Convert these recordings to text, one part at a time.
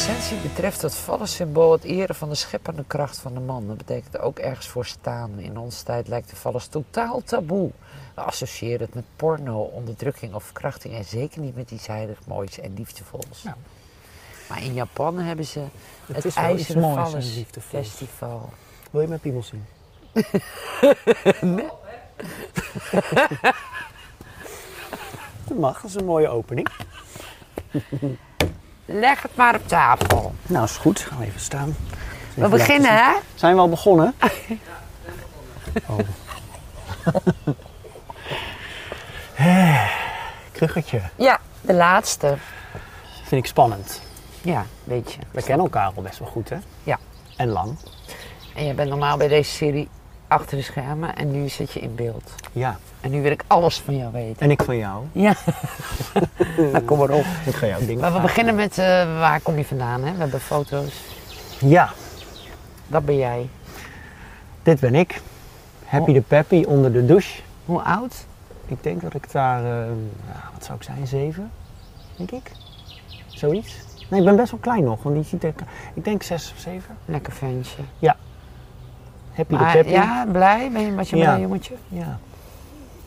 essentie betreft het vallensymbool het eren van de scheppende kracht van de man. Dat betekent ook ergens voor staan. In onze tijd lijkt de vallens totaal taboe. We associëren het met porno, onderdrukking of verkrachting en zeker niet met iets heilig moois en liefdevols. Nou. Maar in Japan hebben ze het, Het is IJzeren. Festival. Wil je mijn piemel zien? Dat mag, dat is een mooie opening. Leg het maar op tafel. Nou, is goed. Gaan we even staan. We beginnen, hè? Zijn we al begonnen? Oh. Eh, Kruggetje. Ja, de laatste. Vind ik spannend. Ja, weet je. We kennen elkaar al best wel goed, hè? Ja. En lang. En je bent normaal bij deze serie achter de schermen en nu zit je in beeld. Ja. En nu wil ik alles van jou weten. En ik van jou. Ja. nou, kom maar op. Ik ga jou dingen Maar we beginnen met eh, waar kom je vandaan, hè? We hebben foto's. Ja, Dat ben jij. dit ben ik. Happy Oh. de Peppy onder de douche. Hoe oud? Ik denk dat ik daar, eh, ja, wat zou ik zijn, zeven? Denk ik? Zoiets? Nee, ik ben best wel klein nog, want die ziet er, ik denk zes of zeven. Lekker ventje. Happy Maar, ja, blij? Ben je, was je Ja. blij jongetje? Ja.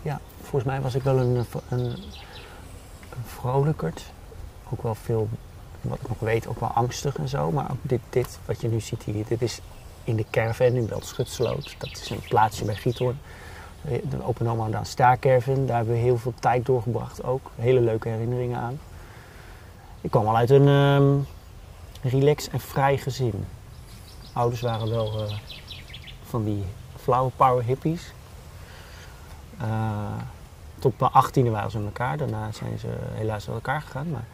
Ja, volgens mij was ik wel een, een, een vrolijkerd. Ook wel veel, wat ik nog weet, ook wel angstig en zo. Maar ook dit, dit wat je nu ziet hier, dit is in de caravan in Beltschutsloot. Dat is een plaatsje bij Giethoorn. De open oma daar Star Caravan, daar hebben we heel veel tijd doorgebracht ook. Hele leuke herinneringen aan. Ik kwam al uit een ehm relax en vrij gezin. Ouders waren wel eh, van die flower power hippies. Eh, tot mijn achttiende waren ze met elkaar. Daarna zijn ze helaas uit elkaar gegaan. Maar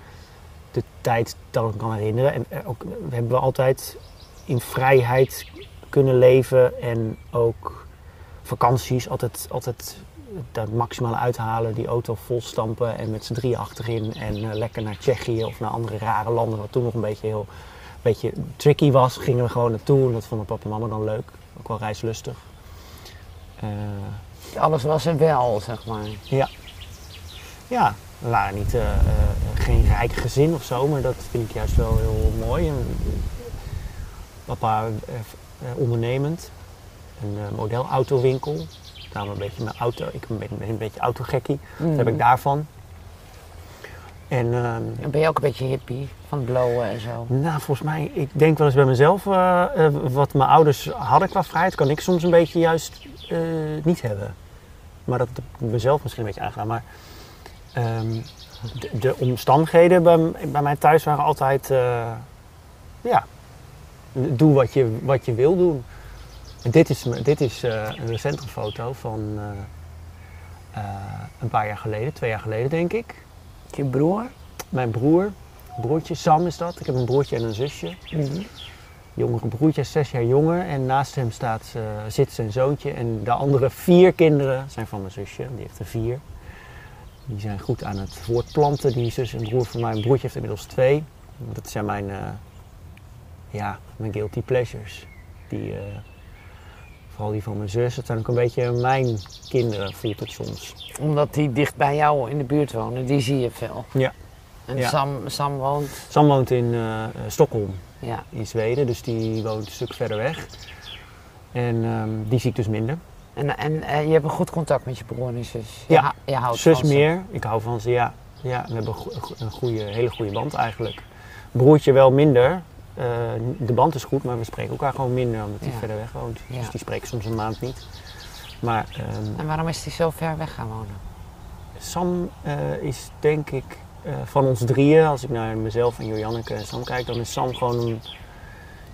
de tijd dat ik me kan herinneren. En eh, ook, we hebben altijd in vrijheid kunnen leven. En ook vakanties altijd, altijd dat maximale uithalen. Die auto volstampen en met z'n drie achterin. En eh, lekker naar Tsjechië of naar andere rare landen. Wat toen nog een beetje heel beetje tricky was. Gingen we gewoon naartoe. En dat vonden papa en mama dan leuk. Ook wel reislustig. Eh, Alles was er wel, zeg maar. ja. Ja, we waren niet, eh, eh, geen rijk gezin of zo, maar dat vind ik juist wel heel mooi. En, papa ondernemend, een modelautowinkel. Daarom een beetje mijn auto, ik ben, een beetje autogekkie. Dat heb ik daarvan. En ehm, ben je ook een beetje hippie, van blowen en zo. nou, volgens mij, ik denk wel eens bij mezelf, eh, eh, wat mijn ouders hadden qua vrijheid, kan ik soms een beetje juist eh, niet hebben. Maar dat heb ik mezelf misschien een beetje aangedaan. Maar ehm, de, de omstandigheden bij, bij mij thuis waren altijd, ja, doe wat je, wat je wil doen. En dit is, dit is een recentere foto van een paar jaar geleden, twee jaar geleden denk ik. Je broer? Mijn broer, broertje Sam is dat. Ik heb een broertje en een zusje. Jongere broertje, is zes jaar jonger. En naast hem staat, eh, zit zijn zoontje. En de andere vier kinderen zijn van mijn zusje. Die heeft er vier. Die zijn goed aan het voortplanten. Die zus en broer van mijn broertje heeft inmiddels twee. Dat zijn mijn, eh, ja, mijn guilty pleasures. Die, eh, vooral die van mijn zus. Dat zijn ook een beetje mijn kinderen, voelt het soms. Omdat die dicht bij jou in de buurt wonen, die zie je veel. Ja. En Ja. Sam, Sam woont, Sam woont in eh, Stockholm. ja. in Zweden, dus die woont een stuk verder weg. En ehm, die zie ik dus minder. En, en eh, je hebt een goed contact met je broer en zus. Je Ja. je houdt Zus van ze. meer, ik hou van ze, ja. Ja, we hebben een goede, hele goede band eigenlijk. Broertje wel minder. Eh, de band is goed, maar we spreken elkaar gewoon minder omdat hij Ja. verder weg woont. Ja. Dus die spreken soms een maand niet. Maar ehm, En waarom is hij zo ver weg gaan wonen? Sam eh, is denk ik eh, van ons drieën, als ik naar mezelf en Joanneke en Sam kijk, dan is Sam gewoon een.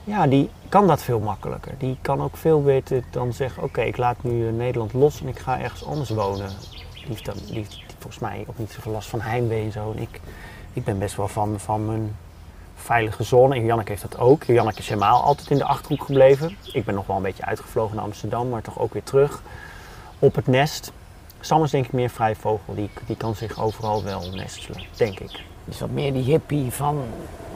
Ja, die kan dat veel makkelijker. Die kan ook veel beter dan zeggen: Oké, ik laat nu Nederland los en ik ga ergens anders wonen. Die heeft, dan, die heeft volgens mij ook niet zoveel last van heimwee en zo. En ik, ik ben best wel van, van mijn veilige zone. En Joanneke heeft dat ook. Joanneke is helemaal altijd in de achterhoek gebleven. Ik ben nog wel een beetje uitgevlogen naar Amsterdam, maar toch ook weer terug op het nest. Sam is denk ik meer vrij vogel. Die, die kan zich overal wel nestelen, denk ik. Dus wat meer die hippie van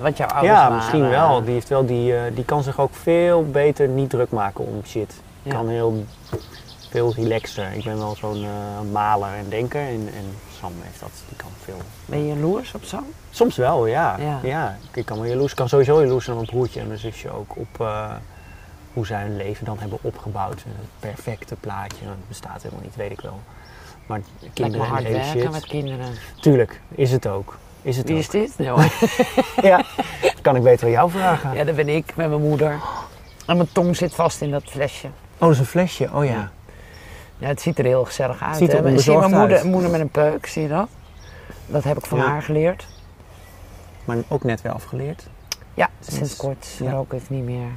wat jouw ouders Ja, waren. misschien wel. Die, heeft wel die, eh, die kan zich ook veel beter niet druk maken om shit. Ja. Kan heel veel relaxer. Ik ben wel zo'n eh, maler en denker. En, en Sam heeft dat, die kan veel. Ben je jaloers op Sam? Soms wel, ja. Ja. ja. Ik kan wel jaloers, ik kan sowieso jaloers zijn op mijn broertje en mijn zusje ook op eh, hoe zij hun leven dan hebben opgebouwd. Een perfecte plaatje, dat bestaat helemaal niet, weet ik wel. Maar kinderen en hard werken shit. met kinderen. Tuurlijk, is het ook. Is het Wie ook. is dit? Nou, Ja, dat kan ik beter aan jou vragen. ja, dat ben ik met mijn moeder. En mijn tong zit vast in dat flesje. Oh, dat is een flesje. Oh ja. Ja. Ja, het ziet er heel gezellig uit. ziet er? Zie je mijn moeder, met een peuk, zie je dat? Dat heb ik van Ja. haar geleerd. Maar ook net weer afgeleerd. Ja, Sinds- sinds kort ja. rook ik niet meer.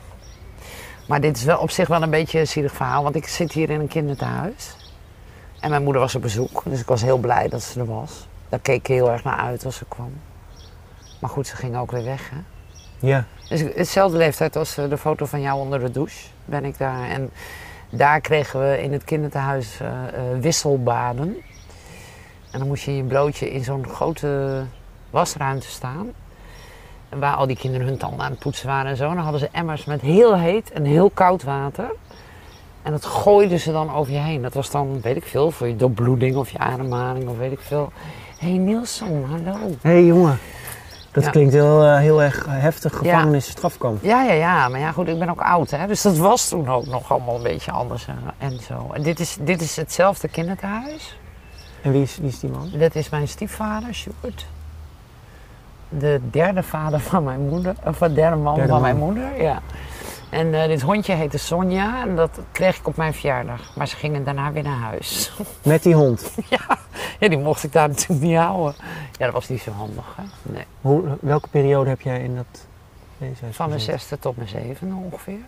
Maar dit is wel op zich wel een beetje een zielig verhaal, want ik zit hier in een kinderthuis. En mijn moeder was op bezoek, dus ik was heel blij dat ze er was. Daar keek ik heel erg naar uit als ze kwam. Maar goed, ze ging ook weer weg, hè. Ja. Dus hetzelfde leeftijd als eh, de foto van jou onder de douche ben ik daar. En daar kregen we in het kinderthuis eh, eh, wisselbaden. En dan moest je je broodje in zo'n grote wasruimte staan. Waar al die kinderen hun tanden aan het poetsen waren en zo. Dan hadden ze emmers met heel heet en heel koud water. En dat gooiden ze dan over je heen. Dat was dan, weet ik veel, voor je doorbloeding of je ademhaling of weet ik veel. Hé hey Nielsen, hallo. Hé hey, jongen. Dat Ja. klinkt heel, eh, heel erg heftig. Gevangenis, strafkamp. Ja, ja, ja. Maar ja, goed, ik ben ook oud, hè. Dus dat was toen ook nog allemaal een beetje anders en zo. En dit is, dit is hetzelfde kinderthuis. En wie is, wie is die man? Dat is mijn stiefvader, Sjoerd. De derde vader van mijn moeder, of de derde man Derde van man. mijn moeder, ja. En eh, dit hondje heette Sonja en dat kreeg ik op mijn verjaardag. Maar ze gingen daarna weer naar huis. Met die hond. ja, die mocht ik daar natuurlijk niet houden. Ja, dat was niet zo handig, hè. Nee. Hoe, welke periode heb jij in dat Van mijn zesde tot mijn zevende ongeveer.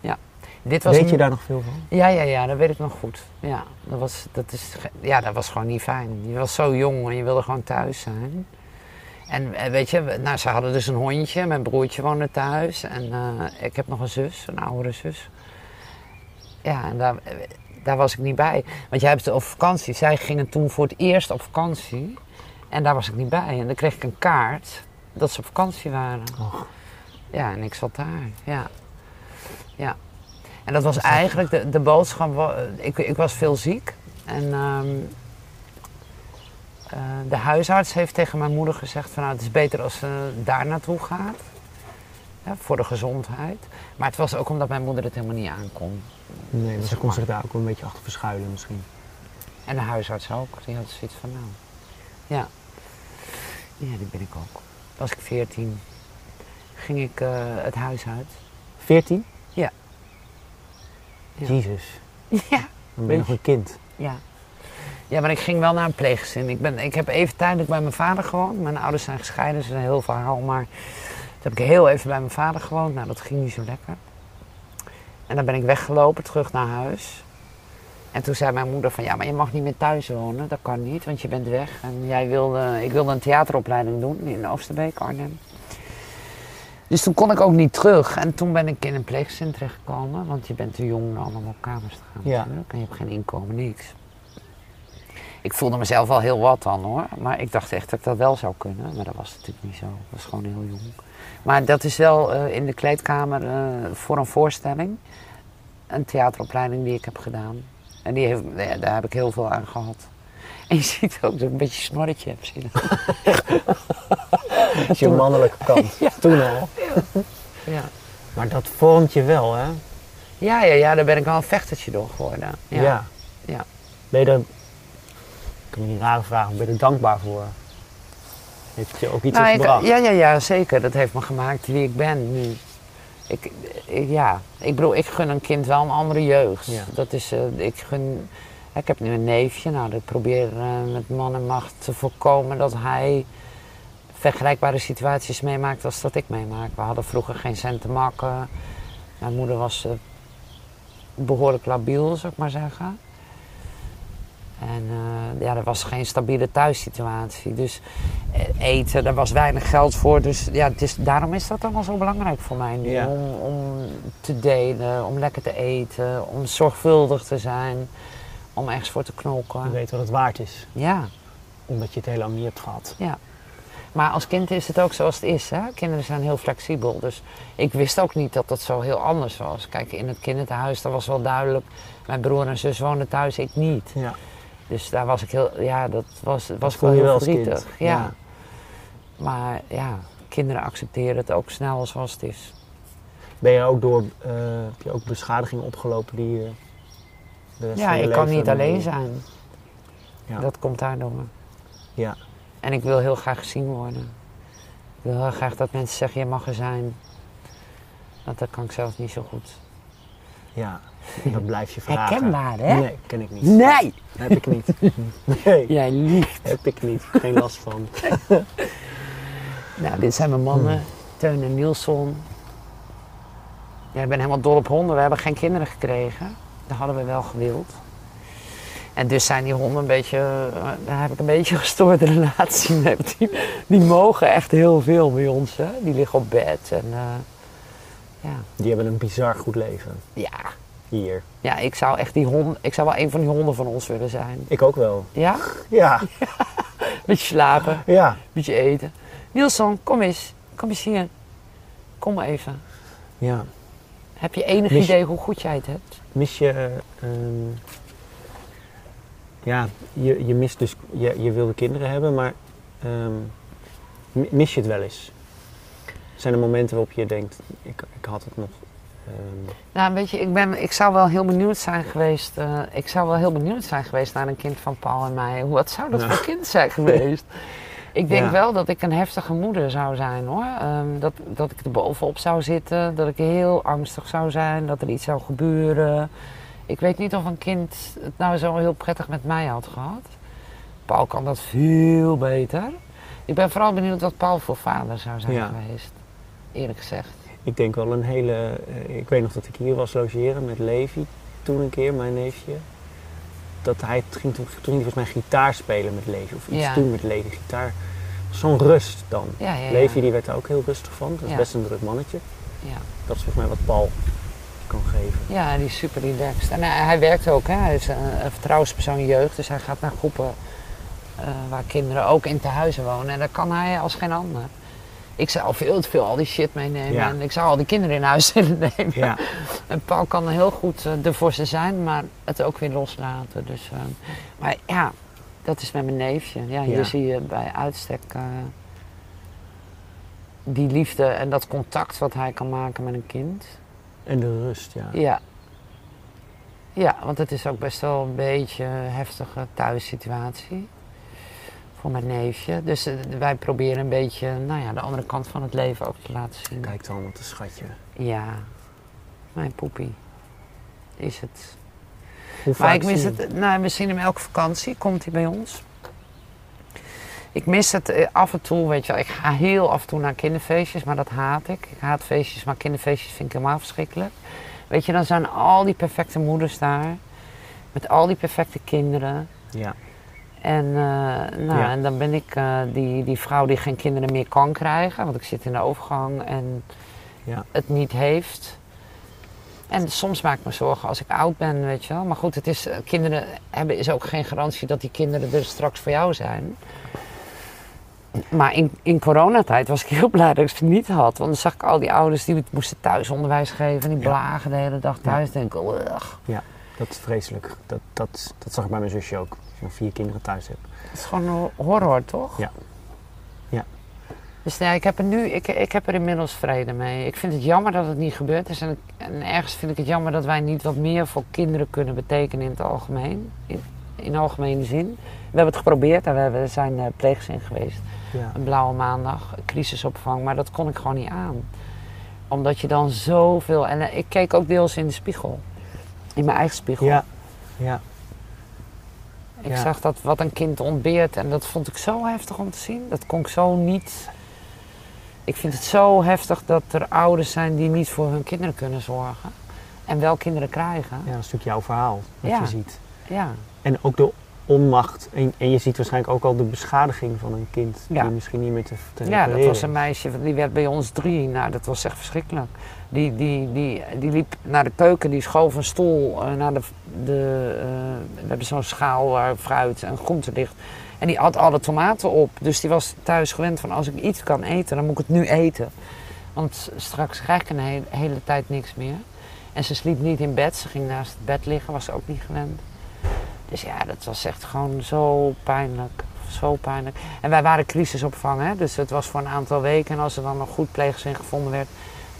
Ja. Dit was Weet een- je daar nog veel van? Ja, ja, ja, dat weet ik nog goed. Ja, dat was, dat is, ja, dat was gewoon niet fijn. Je was zo jong en je wilde gewoon thuis zijn. En eh, weet je, nou, ze hadden dus een hondje. Mijn broertje woonde thuis. En eh, ik heb nog een zus, een oudere zus. Ja, en daar, eh, daar was ik niet bij. Want jij hebt het op vakantie. Zij gingen toen voor het eerst op vakantie. En daar was ik niet bij. En dan kreeg ik een kaart dat ze op vakantie waren. Och. Ja, en ik zat daar. Ja. ja. En dat was eigenlijk de, de boodschap. Ik, ik was veel ziek. En ehm, eh, de huisarts heeft tegen mijn moeder gezegd: van, nou, het is beter als ze daar naartoe gaat. Ja, voor de gezondheid. Maar het was ook omdat mijn moeder het helemaal niet aankon. Nee, maar ze kon zich daar ook wel een beetje achter verschuilen misschien. En de huisarts ook. Die had zoiets van: nou. Ja. Ja, die ben ik ook. Was ik veertien, ging ik eh, het huis uit. 14? Ja. Ja. Jezus, Ja. dan ben je nog een kind. Ja. Ja, maar ik ging wel naar een pleeggezin. Ik, ben, ik heb even tijdelijk bij mijn vader gewoond. Mijn ouders zijn gescheiden, dus dat is een heel verhaal. Maar toen heb ik heel even bij mijn vader gewoond. Nou, dat ging niet zo lekker. En dan ben ik weggelopen, terug naar huis. En toen zei mijn moeder van, ja, maar je mag niet meer thuis wonen. Dat kan niet, want je bent weg. En jij wilde, ik wilde een theateropleiding doen in Oosterbeek, Arnhem. Dus toen kon ik ook niet terug. En toen ben ik in een pleeggezin terechtgekomen. Want je bent te jong om allemaal op kamers te gaan Ja. natuurlijk. En je hebt geen inkomen, niks. Ik voelde mezelf wel heel wat dan hoor. Maar ik dacht echt dat ik dat wel zou kunnen. Maar dat was natuurlijk niet zo. Ik was gewoon heel jong. Maar dat is wel eh, in de kleedkamer eh, voor een voorstelling. Een theateropleiding die ik heb gedaan. En die heeft, ja, daar heb ik heel veel aan gehad. En je ziet ook dat ik een beetje een snorretje heb. Zie je dat? Is je mannelijke kant. Ja. Toen al. Ja. Maar dat vormt je wel, hè? Ja, ja, ja, daar ben ik wel een vechtertje door geworden. Ja. Ja. Ben je er, ik kan me niet rare vragen, ben je er dankbaar voor? Heeft je ook iets Nou, ik- gebracht? ja, ja, ja, zeker. Dat heeft me gemaakt wie ik ben nu. Ik, ik- ja, ik bedoel, ik gun een kind wel een andere jeugd. Ja. Dat is, eh, ik gun, ik heb nu een neefje, nou, ik probeer eh, met man en macht te voorkomen dat hij vergelijkbare situaties meemaakt als dat ik meemaak. We hadden vroeger geen cent te makken. Mijn moeder was eh, behoorlijk labiel, zou ik maar zeggen. En eh, ja, er was geen stabiele thuissituatie. Dus eh, eten, daar was weinig geld voor. Dus ja, het is, daarom is dat allemaal zo belangrijk voor mij nu. Ja. Om, om te delen, om lekker te eten, om zorgvuldig te zijn. Om ergens voor te Je knokken. weet wat het waard is, Ja, omdat je het heel lang niet hebt gehad. ja. Maar als kind is het ook zoals het is. Hè? Kinderen zijn heel flexibel. Dus ik wist ook niet dat dat zo heel anders was. Kijk, in het kinderthuis, dat was wel duidelijk. Mijn broer en zus woonden thuis, ik niet. Ja. Dus daar was ik heel, ja, dat was, was wel heel wel als verdrietig. Ja. ja. Maar ja, kinderen accepteren het ook snel zoals het is. Ben je ook door, eh, heb je ook beschadigingen opgelopen die je de Ja, ik kan niet alleen zijn. Ja. Dat komt daardoor. Ja, En ik wil heel graag gezien worden. Ik wil heel graag dat mensen zeggen, je mag er zijn. Want dat kan ik zelf niet zo goed. ja. Dat blijf je vragen. Herkenbaar, hè? Nee, ken ik niet. Nee! Heb ik niet. Nee, Jij liegt. heb ik niet. Geen last van. Nou, dit zijn mijn mannen, Teun en Nielson. Ja, ik ben helemaal dol op honden. We hebben geen kinderen gekregen. Dat hadden we wel gewild. En dus zijn die honden een beetje, eh, daar heb ik een beetje een gestoorde relatie mee. Die, die mogen echt heel veel bij ons. Hè? Die liggen op bed. En, eh, ja. Die hebben een bizar goed leven. Ja. Hier. ja, ik zou echt die hond, ik zou wel een van die honden van ons willen zijn. Ik ook wel. Ja? Ja, Beetje slapen, ja. beetje eten. Nielson, kom eens. Kom eens hier. Kom maar even. Ja. Heb je enig Mis idee hoe goed jij het hebt? Mis je... eh, ehm, ja, je, je mist dus... Je, je wilde kinderen hebben, maar... ehm, mi- mis je het wel eens? Zijn er momenten waarop je denkt... Ik, ik had het nog... ehm, Nou, weet je, ik, ben, ik zou wel heel benieuwd zijn geweest. eh, ik zou wel heel benieuwd zijn geweest naar een kind van Paul en mij. Hoe- Wat zou dat Ja. voor kind zijn geweest? Ik denk Ja. wel dat ik een heftige moeder zou zijn hoor. Ehm, dat, dat ik er bovenop zou zitten. Dat ik heel angstig zou zijn. Dat er iets zou gebeuren. Ik weet niet of een kind het nou zo heel prettig met mij had gehad. Paul kan dat veel beter. Ik ben vooral benieuwd wat Paul voor vader zou zijn Ja. geweest. Eerlijk gezegd. Ik denk wel een hele. eh, ik weet nog dat ik hier was logeren met Levi toen een keer, mijn neefje. Dat hij ging toen, toen hij volgens mij gitaar spelen met Levi of iets Ja. doen met Levi gitaar. Zo'n rust dan. Ja, ja, ja. Levi die werd daar ook heel rustig van. Dat is best een druk mannetje. Ja. Dat is volgens mij wat Paul kan geven. Ja, die is super relaxed. En hij, hij werkt ook, hè. hij is een, een vertrouwenspersoon jeugd, dus hij gaat naar groepen eh, waar kinderen ook in tehuizen wonen. En dat kan hij als geen ander. Ik zou veel te veel al die shit meenemen Ja. en ik zou al die kinderen in huis willen nemen. Ja, En Paul kan heel goed eh, er voor ze zijn, maar het ook weer loslaten. Dus, eh, maar ja, dat is met mijn neefje. Ja, hier Ja. zie je bij uitstek eh, die liefde en dat contact wat hij kan maken met een kind. en de rust, ja. Ja. Ja, want het is ook best wel een beetje een heftige thuissituatie voor mijn neefje. Dus eh, wij proberen een beetje, nou ja, de andere kant van het leven ook te laten zien. Kijk dan, wat een schatje. Ja, mijn poepie is het. Hoe Maar vaak ik mis het, nou, we zien hem elke vakantie, komt hij bij ons. Ik mis het eh, af en toe, weet je. Ik ga heel af en toe naar kinderfeestjes, maar dat haat ik. Ik haat feestjes, maar kinderfeestjes vind ik helemaal verschrikkelijk. Weet je, dan zijn al die perfecte moeders daar. Met al die perfecte kinderen. Ja, En, eh, nou, Ja. en dan ben ik eh, die, die vrouw die geen kinderen meer kan krijgen. Want ik zit in de overgang en Ja. het niet heeft. En soms maak ik me zorgen als ik oud ben, weet je wel. Maar goed, het is, eh, kinderen hebben is ook geen garantie dat die kinderen er straks voor jou zijn. Maar in, in coronatijd was ik heel blij dat ik ze niet had. Want dan zag ik al die ouders die moesten thuisonderwijs geven. En die Ja. blagen de hele dag thuis. denk ik, "Ugh." dat is vreselijk. Dat, dat, dat zag ik bij mijn zusje ook. Als je dan vier kinderen thuis hebt. Het is gewoon een horror, toch? Ja. Ja. Dus ja, ik heb, er nu, ik, ik heb er inmiddels vrede mee. Ik vind het jammer dat het niet gebeurd is. En, ergens vind ik het jammer dat wij niet wat meer voor kinderen kunnen betekenen in het algemeen. In, in algemene zin. We hebben het geprobeerd en we zijn eh, pleegzin geweest. Ja. Een blauwe maandag, crisisopvang. Maar dat kon ik gewoon niet aan. Omdat je dan zoveel... En eh, ik keek ook deels in de spiegel. In mijn eigen spiegel. Ja. Ja. Ik Ja. zag dat wat een kind ontbeert en dat vond ik zo heftig om te zien. Dat kon ik zo niet. Ik vind het zo heftig dat er ouders zijn die niet voor hun kinderen kunnen zorgen. En wel kinderen krijgen. Ja, dat is natuurlijk jouw verhaal, wat Ja. je ziet. Ja. En ook de onmacht. En, en je ziet waarschijnlijk ook al de beschadiging van een kind. Ja. Die misschien niet meer te, te Ja, dat was een meisje, die werd bij ons drie. Nou, dat was echt verschrikkelijk. Die, die, die, die liep naar de keuken, die schoof een stoel eh, naar de... de eh, we hebben zo'n schaal waar fruit en groente ligt. En die had alle tomaten op. Dus die was thuis gewend van als ik iets kan eten, dan moet ik het nu eten. Want straks krijg ik een hele, tijd niks meer. En ze sliep niet in bed, ze ging naast het bed liggen, was ze ook niet gewend. Dus ja, dat was echt gewoon zo pijnlijk. Zo pijnlijk. En wij waren crisisopvang, hè? dus het was voor een aantal weken. En als er dan nog goed pleegzin gevonden werd,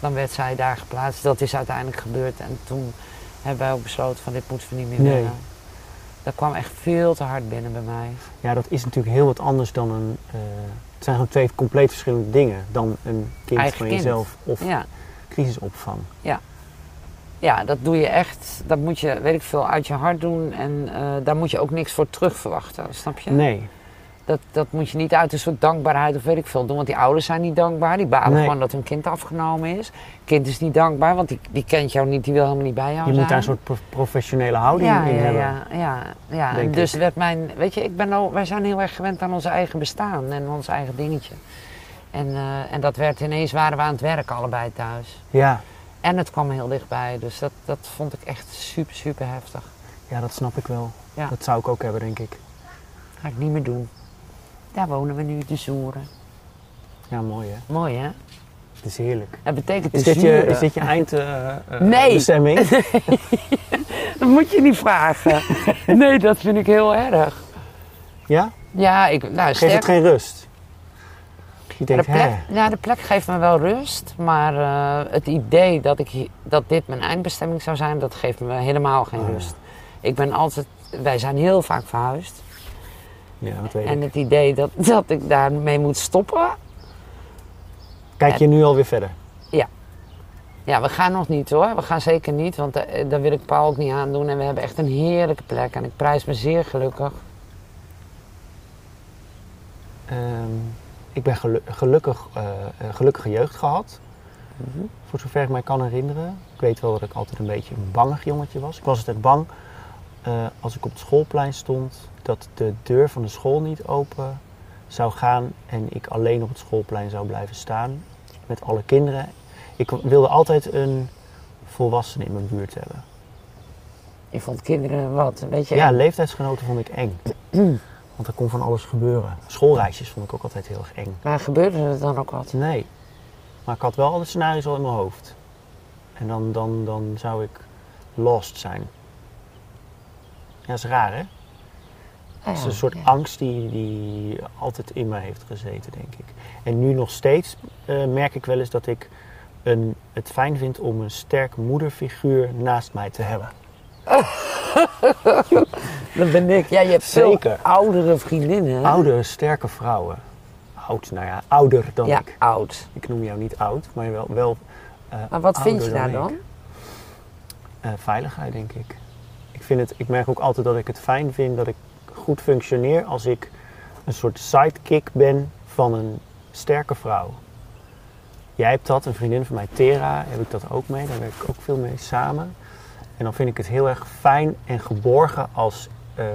dan werd zij daar geplaatst. Dat is uiteindelijk gebeurd. En toen hebben wij ook besloten van dit moeten we niet meer Nee. willen. Dat kwam echt veel te hard binnen bij mij. Ja, dat is natuurlijk heel wat anders dan een. eh, het zijn gewoon twee compleet verschillende dingen dan een kind Eigen van kind. jezelf of Ja. crisisopvang. ja, dat doe je echt. Dat moet je, weet ik veel, uit je hart doen. En eh, daar moet je ook niks voor terug verwachten. Snap je? Nee, Dat, dat moet je niet uit een soort dankbaarheid of weet ik veel doen. Want die ouders zijn niet dankbaar. Die balen Nee. gewoon dat hun kind afgenomen is. kind is niet dankbaar, want die, die kent jou niet. Die wil helemaal niet bij jou je moet daar een zijn. soort pro- professionele houding ja, in ja, hebben. ja, ja, ja. Denk dus ik. werd mijn, weet je, ik ben al, wij zijn heel erg gewend aan ons eigen bestaan en ons eigen dingetje. En, eh, en dat werd ineens, waren we aan het werk allebei thuis. Ja, En het kwam heel dichtbij, dus dat, dat vond ik echt super, super heftig. ja, dat snap ik wel. Ja. Dat zou ik ook hebben, denk ik. Ga ik niet meer doen. Daar wonen we nu, de Zoeren. Ja, mooi hè. Mooi hè? Het is heerlijk. Dat betekent Is de dit je, is dit je eind eh, eh, Nee. bestemming? Dat moet je niet vragen. nee, dat vind ik heel erg. Ja? Ja, ik, nou, Geeft sterk, het geen rust? Je de denkt, plek, hè? ja, de plek geeft me wel rust, maar eh, het idee dat, ik, dat dit mijn eindbestemming zou zijn, dat geeft me helemaal geen Oh ja. rust. Ik ben altijd, wij zijn heel vaak verhuisd. Ja, dat weet En ik. het idee dat, dat ik daarmee moet stoppen, Kijk je nu alweer verder? ja, we gaan nog niet hoor. We gaan zeker niet, want eh, daar wil ik Paul ook niet aan doen. En we hebben echt een heerlijke plek en ik prijs me zeer gelukkig. Ehm, ik ben gelu- gelukkig, eh, een gelukkige jeugd gehad. Mhm. Voor zover ik mij kan herinneren. Ik weet wel dat ik altijd een beetje een bangig jongetje was. Ik was altijd bang als ik op het schoolplein stond dat de deur van de school niet open zou gaan en ik alleen op het schoolplein zou blijven staan met alle kinderen. Ik wilde altijd een volwassene in mijn buurt hebben. Je vond kinderen wat, weet je? Ja, leeftijdsgenoten vond ik eng. Want er kon van alles gebeuren. Schoolreisjes vond ik ook altijd heel erg eng. Maar gebeurde er dan ook wat? Nee. Maar ik had wel alle scenario's al in mijn hoofd. En dan, dan, dan zou ik lost zijn. Ja, dat is raar hè? Het is een soort ja. angst die, die altijd in mij heeft gezeten, denk ik. En nu nog steeds eh, merk ik wel eens dat ik een, het fijn vind om een sterk moederfiguur naast mij te hebben. Dat ben ik. Ja, je hebt Zeker. veel oudere vriendinnen. hè? Oude, sterke vrouwen. Oud, nou ja, ouder dan Ja, ik. oud. Ik noem jou niet oud, maar wel, wel eh, Maar wat vind je daar ik. dan? Eh, veiligheid, denk ik. Ik, vind het, ik merk ook altijd dat ik het fijn vind dat ik goed functioneer als ik een soort sidekick ben van een sterke vrouw. Jij hebt dat, een vriendin van mij, Tera, heb ik dat ook mee. Daar werk ik ook veel mee samen. En dan vind ik het heel erg fijn en geborgen als eh,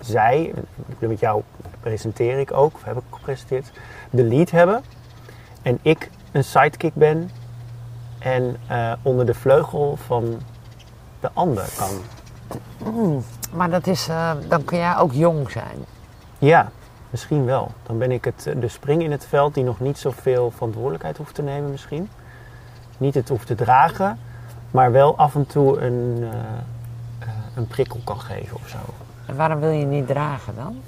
zij, met jou presenteer ik ook, of heb ik gepresenteerd, de lead hebben. En ik een sidekick ben en eh, onder de vleugel van de ander kan. Maar dat is, eh, dan kun jij ook jong zijn. Ja, misschien wel. Dan ben ik het, eh, de spring in het veld die nog niet zoveel verantwoordelijkheid hoeft te nemen misschien. Niet het hoeft te dragen, maar wel af en toe een, eh, een prikkel kan geven of zo. En waarom wil je niet dragen dan?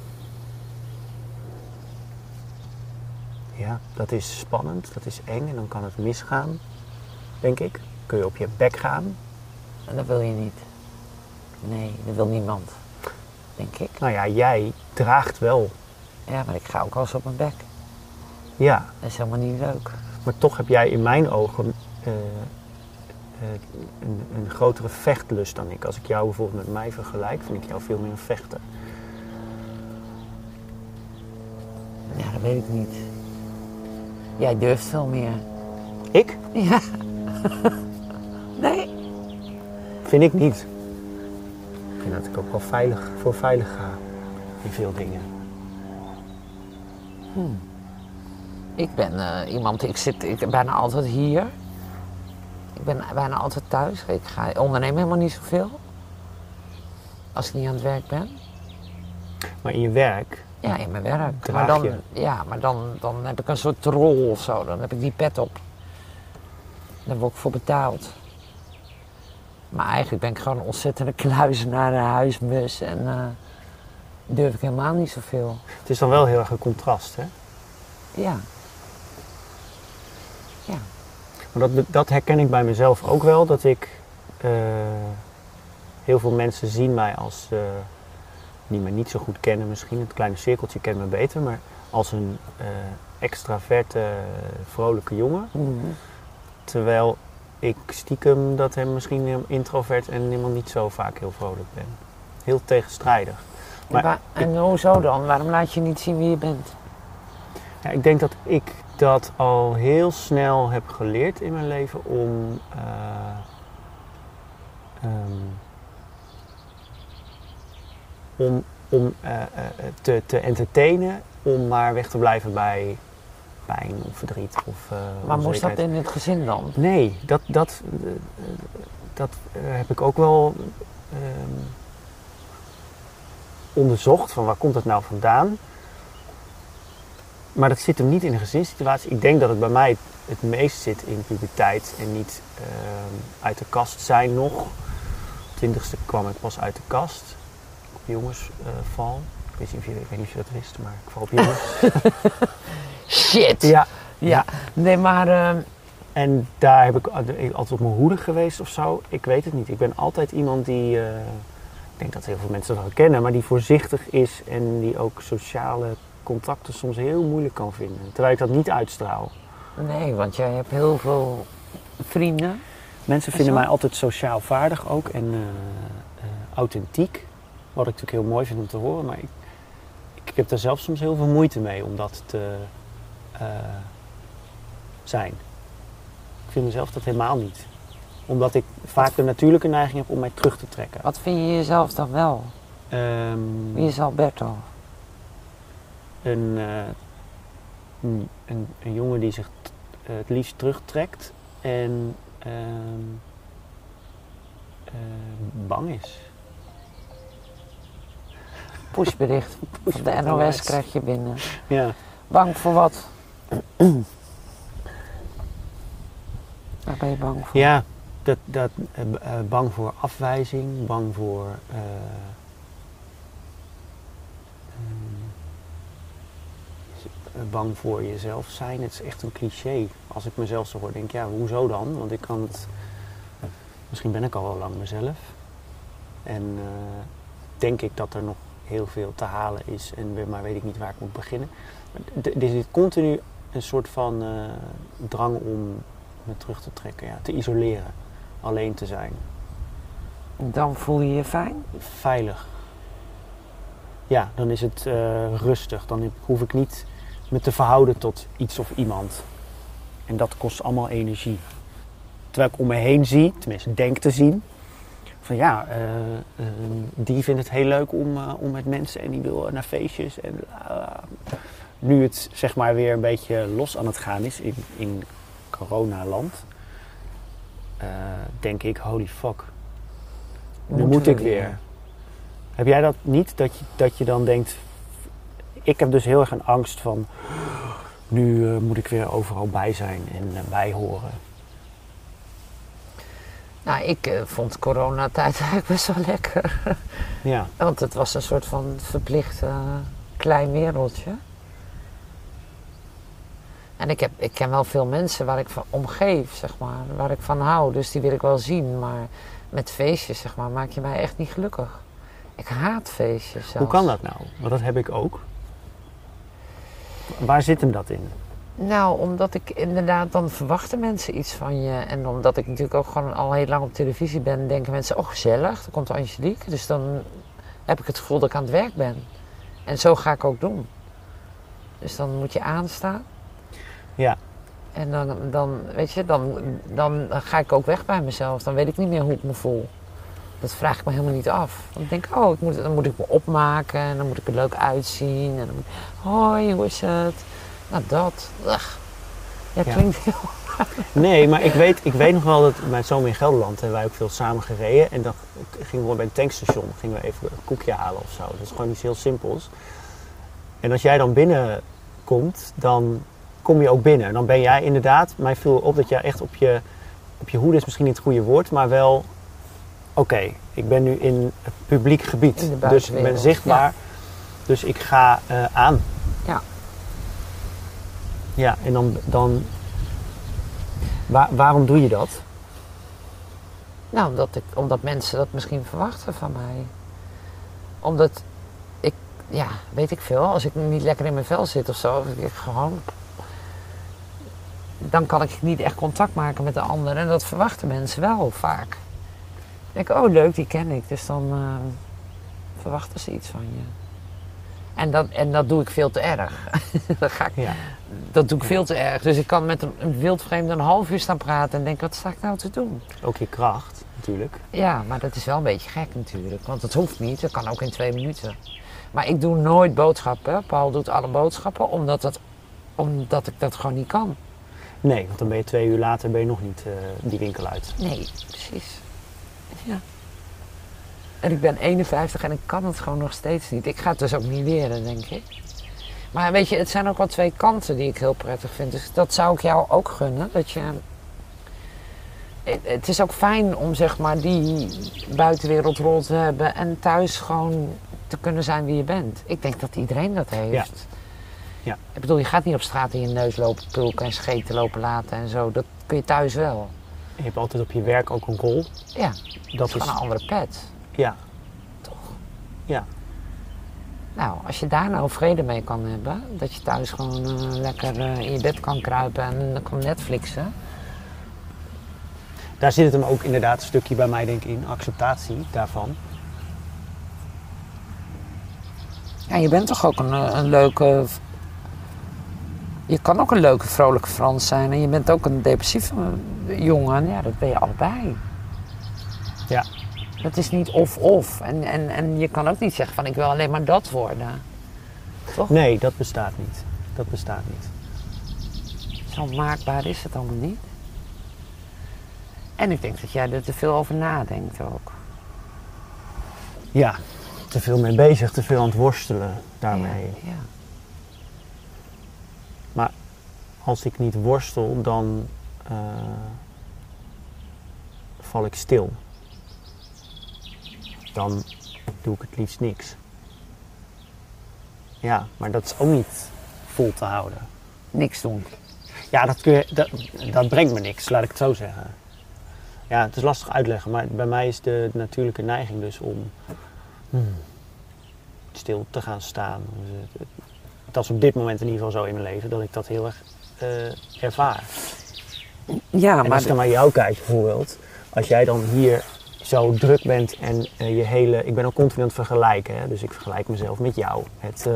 Ja, dat is spannend, dat is eng en dan kan het misgaan, denk ik. Kun je op je bek gaan. En dat wil je niet. Nee, dat wil niemand. Denk ik. Nou ja, jij draagt wel. Ja, maar ik ga ook wel eens op mijn bek. Ja, Dat is helemaal niet leuk. Maar toch heb jij in mijn ogen eh, eh, een, een grotere vechtlust dan ik. Als ik jou bijvoorbeeld met mij vergelijk, vind ik jou veel meer een vechter. Ja, dat weet ik niet. Jij durft veel meer. Ik? Ja. nee? Vind ik niet. Dat ik ook wel veilig, voor veilig ga in veel dingen. Ik ben eh, iemand, ik zit ik ben bijna altijd hier. Ik ben bijna altijd thuis. Ik ga ondernemen helemaal niet zoveel. Als ik niet aan het werk ben. Maar in je werk, Ja, in mijn werk. Maar dan, je. Ja, maar dan, dan heb ik een soort rol of zo. Dan heb ik die pet op. Daar word ik voor betaald. Maar eigenlijk ben ik gewoon een ontzettende kluizenaar, een huismus en eh, durf ik helemaal niet zoveel. Het is dan wel heel erg een contrast, hè? Ja. Ja. Maar dat, dat herken ik bij mezelf ook wel, dat ik... eh, heel veel mensen zien mij als... eh, die me niet zo goed kennen misschien, het kleine cirkeltje kent me beter, maar als een extraverte, vrolijke jongen. Mhm. Terwijl ik stiekem dat hem misschien introvert en helemaal niet zo vaak heel vrolijk ben. Heel tegenstrijdig. En, Maar en hoezo dan? Waarom laat je niet zien wie je bent? Ja, ik denk dat ik dat al heel snel heb geleerd in mijn leven om eh, ehm, om, om eh, eh, te, te entertainen, om maar weg te blijven bij pijn of verdriet of eh Maar moest dat in het gezin dan? Nee, dat, dat, eh, dat eh, heb ik ook wel ehm, onderzocht. Van waar komt dat nou vandaan? Maar dat zit hem niet in een gezinssituatie. Ik denk dat het bij mij het meest zit in puberteit en niet ehm, uit de kast zijn nog. Twintigste kwam ik pas uit de kast. Op jongensval. Ik, weet niet of je, ik weet niet of je dat wist, maar ik val op jongens. Shit! ja, Ja. Nee, maar... ehm, En daar heb ik al- ik altijd op mijn hoede geweest of zo. Ik weet het niet. Ik ben altijd iemand die, eh, ik denk dat heel veel mensen dat wel kennen, maar die voorzichtig is en die ook sociale contacten soms heel moeilijk kan vinden. Terwijl ik dat niet uitstraal. nee, want jij hebt heel veel vrienden. Mensen vinden mij altijd sociaal vaardig ook en eh, eh, authentiek. Wat ik natuurlijk heel mooi vind om te horen, maar ik, ik heb daar zelf soms heel veel moeite mee om dat te eh, zijn. Ik vind mezelf dat helemaal niet. Omdat ik vaak de natuurlijke neiging heb om mij terug te trekken. Wat vind je jezelf dan wel? Ehm, Wie is Alberto? een, een, een, een jongen die zich het liefst terugtrekt en ehm, eh, bang is. Pushbericht van de NOS krijg je binnen. Ja. Bang voor wat? Waar ben je bang voor? Ja, dat, dat, eh, eh, bang voor afwijzing, bang voor. eh, ehm, eh, bang voor jezelf zijn. Het is echt een cliché. Als ik mezelf zo hoor, denk ik, ja, hoezo dan? Want ik kan het. Misschien ben ik al wel lang mezelf. En denk ik dat er nog heel veel te halen is, en, maar weet ik niet waar ik moet beginnen. Er zit continu een soort van eh, drang om me terug te trekken, ja, te isoleren, alleen te zijn, Dan voel je je fijn? veilig. Ja, dan is het eh, rustig. Dan hoef ik niet me te verhouden tot iets of iemand. En dat kost allemaal energie. Terwijl ik om me heen zie, tenminste denk te zien, van ja, eh, eh, die vindt het heel leuk om, eh, om met mensen en die wil naar feestjes. En, nu het zeg maar weer een beetje los aan het gaan is in, in coronaland, denk ik, holy fuck, nu moet ik weer. Heb jij dat niet? Dat je, dat je dan denkt. Ik heb dus heel erg een angst van. Nu moet ik weer overal bij zijn en bij horen. Nou, ik eh, vond coronatijd eigenlijk best wel lekker. Ja, Want het was een soort van verplicht eh, klein wereldje. En ik, heb, ik ken wel veel mensen waar ik van omgeef, zeg maar. Waar ik van hou. Dus die wil ik wel zien. Maar met feestjes, zeg maar, maak je mij echt niet gelukkig. Ik haat feestjes zelfs. hoe kan dat nou? Want dat heb ik ook. Waar zit hem dat in? Nou, omdat ik inderdaad, dan verwachten mensen iets van je. En omdat ik natuurlijk ook gewoon al heel lang op televisie ben, denken mensen, oh gezellig, dan komt Angelique. Dus dan heb ik het gevoel dat ik aan het werk ben. En zo ga ik ook doen. Dus dan moet je aanstaan. Ja, En dan, dan weet je, dan, dan ga ik ook weg bij mezelf. Dan weet ik niet meer hoe ik me voel. Dat vraag ik me helemaal niet af. Dan denk ik, oh, ik moet, dan moet ik me opmaken. En dan moet ik er leuk uitzien. En dan moet hoi, hoe is het? Nou, dat. Ja, Ja. klinkt heel... nee, maar ik weet, ik weet nog wel dat mijn zomer in Gelderland hebben wij ook veel samen gereden. En dan gingen we bij het tankstation gingen we even een koekje halen of zo. Dat is gewoon iets heel simpels. En als jij dan binnenkomt, dan kom je ook binnen. En dan ben jij inderdaad, mij viel op dat jij echt op je, op je hoede is misschien niet het goede woord, maar wel oké, ik ben nu in het publiek gebied. Dus ik ben zichtbaar. Dus ik ga eh, aan. Ja. En dan... dan Waar- waarom doe je dat? Nou, omdat, ik, omdat mensen dat misschien verwachten van mij. Omdat ik, ja, weet ik veel, als ik niet lekker in mijn vel zit of zo, ik gewoon. Dan kan ik niet echt contact maken met de ander. En dat verwachten mensen wel vaak. Ik denk, oh leuk, die ken ik. Dus dan eh, verwachten ze iets van je. En dat, en dat doe ik veel te erg. dat, ga ik, Ja. dat doe ik veel te erg. Dus ik kan met een, een wildvreemde een half uur staan praten en denk, wat sta ik nou te doen? Ook je kracht, natuurlijk. Ja, maar dat is wel een beetje gek natuurlijk. Want het hoeft niet, dat kan ook in twee minuten. Maar ik doe nooit boodschappen. Paul doet alle boodschappen omdat, het, omdat ik dat gewoon niet kan. Nee, want dan ben je twee uur later ben je nog niet eh, die winkel uit. Nee, precies. Ja. En ik ben 51 en ik kan het gewoon nog steeds niet. Ik ga het dus ook niet leren, denk ik. Maar weet je, het zijn ook wel twee kanten die ik heel prettig vind. Dus dat zou ik jou ook gunnen. Dat je... Het- is ook fijn om zeg maar die buitenwereld rol te hebben en thuis gewoon te kunnen zijn wie je bent. Ik denk dat iedereen dat heeft. Ja. Ja. Ik bedoel, je gaat niet op straat in je neus lopen pulken en scheten lopen laten en zo. Dat kun je thuis wel. Je hebt altijd op je werk ook een rol. Ja, Dat dat is, is een andere pet. Ja, Toch? ja, Nou, als je daar nou vrede mee kan hebben, dat je thuis gewoon eh, lekker eh, in je bed kan kruipen en dan kan Netflixen. daar zit het hem ook inderdaad een stukje bij mij denk ik in, acceptatie daarvan. Ja, je bent toch ook een, eh, een leuke. Je kan ook een leuke, vrolijke Frans zijn en je bent ook een depressieve jongen. Ja, dat ben je allebei. Ja, Dat is niet of-of. En, en, en je kan ook niet zeggen van ik wil alleen maar dat worden. Toch? nee, dat bestaat niet. Dat bestaat niet. Zo maakbaar is het allemaal niet. En ik denk dat jij er te veel over nadenkt ook. Ja, te veel mee bezig, te veel aan het worstelen daarmee. Ja, ja. Maar als ik niet worstel, dan eh, val ik stil. Dan doe ik het liefst niks. Ja, maar dat is ook niet vol te houden. Niks doen. Ja, dat, kun je, dat, dat brengt me niks, laat ik het zo zeggen. Ja, het is lastig uitleggen, maar bij mij is de natuurlijke neiging dus om hmm, stil te gaan staan. Dus Dat is op dit moment in ieder geval zo in mijn leven, dat ik dat heel erg eh, ervaar. Ja, en maar als ik dan naar jou kijk bijvoorbeeld, als jij dan hier zo druk bent en eh, je hele... Ik ben ook continu aan het vergelijken, hè? dus ik vergelijk mezelf met jou, met eh,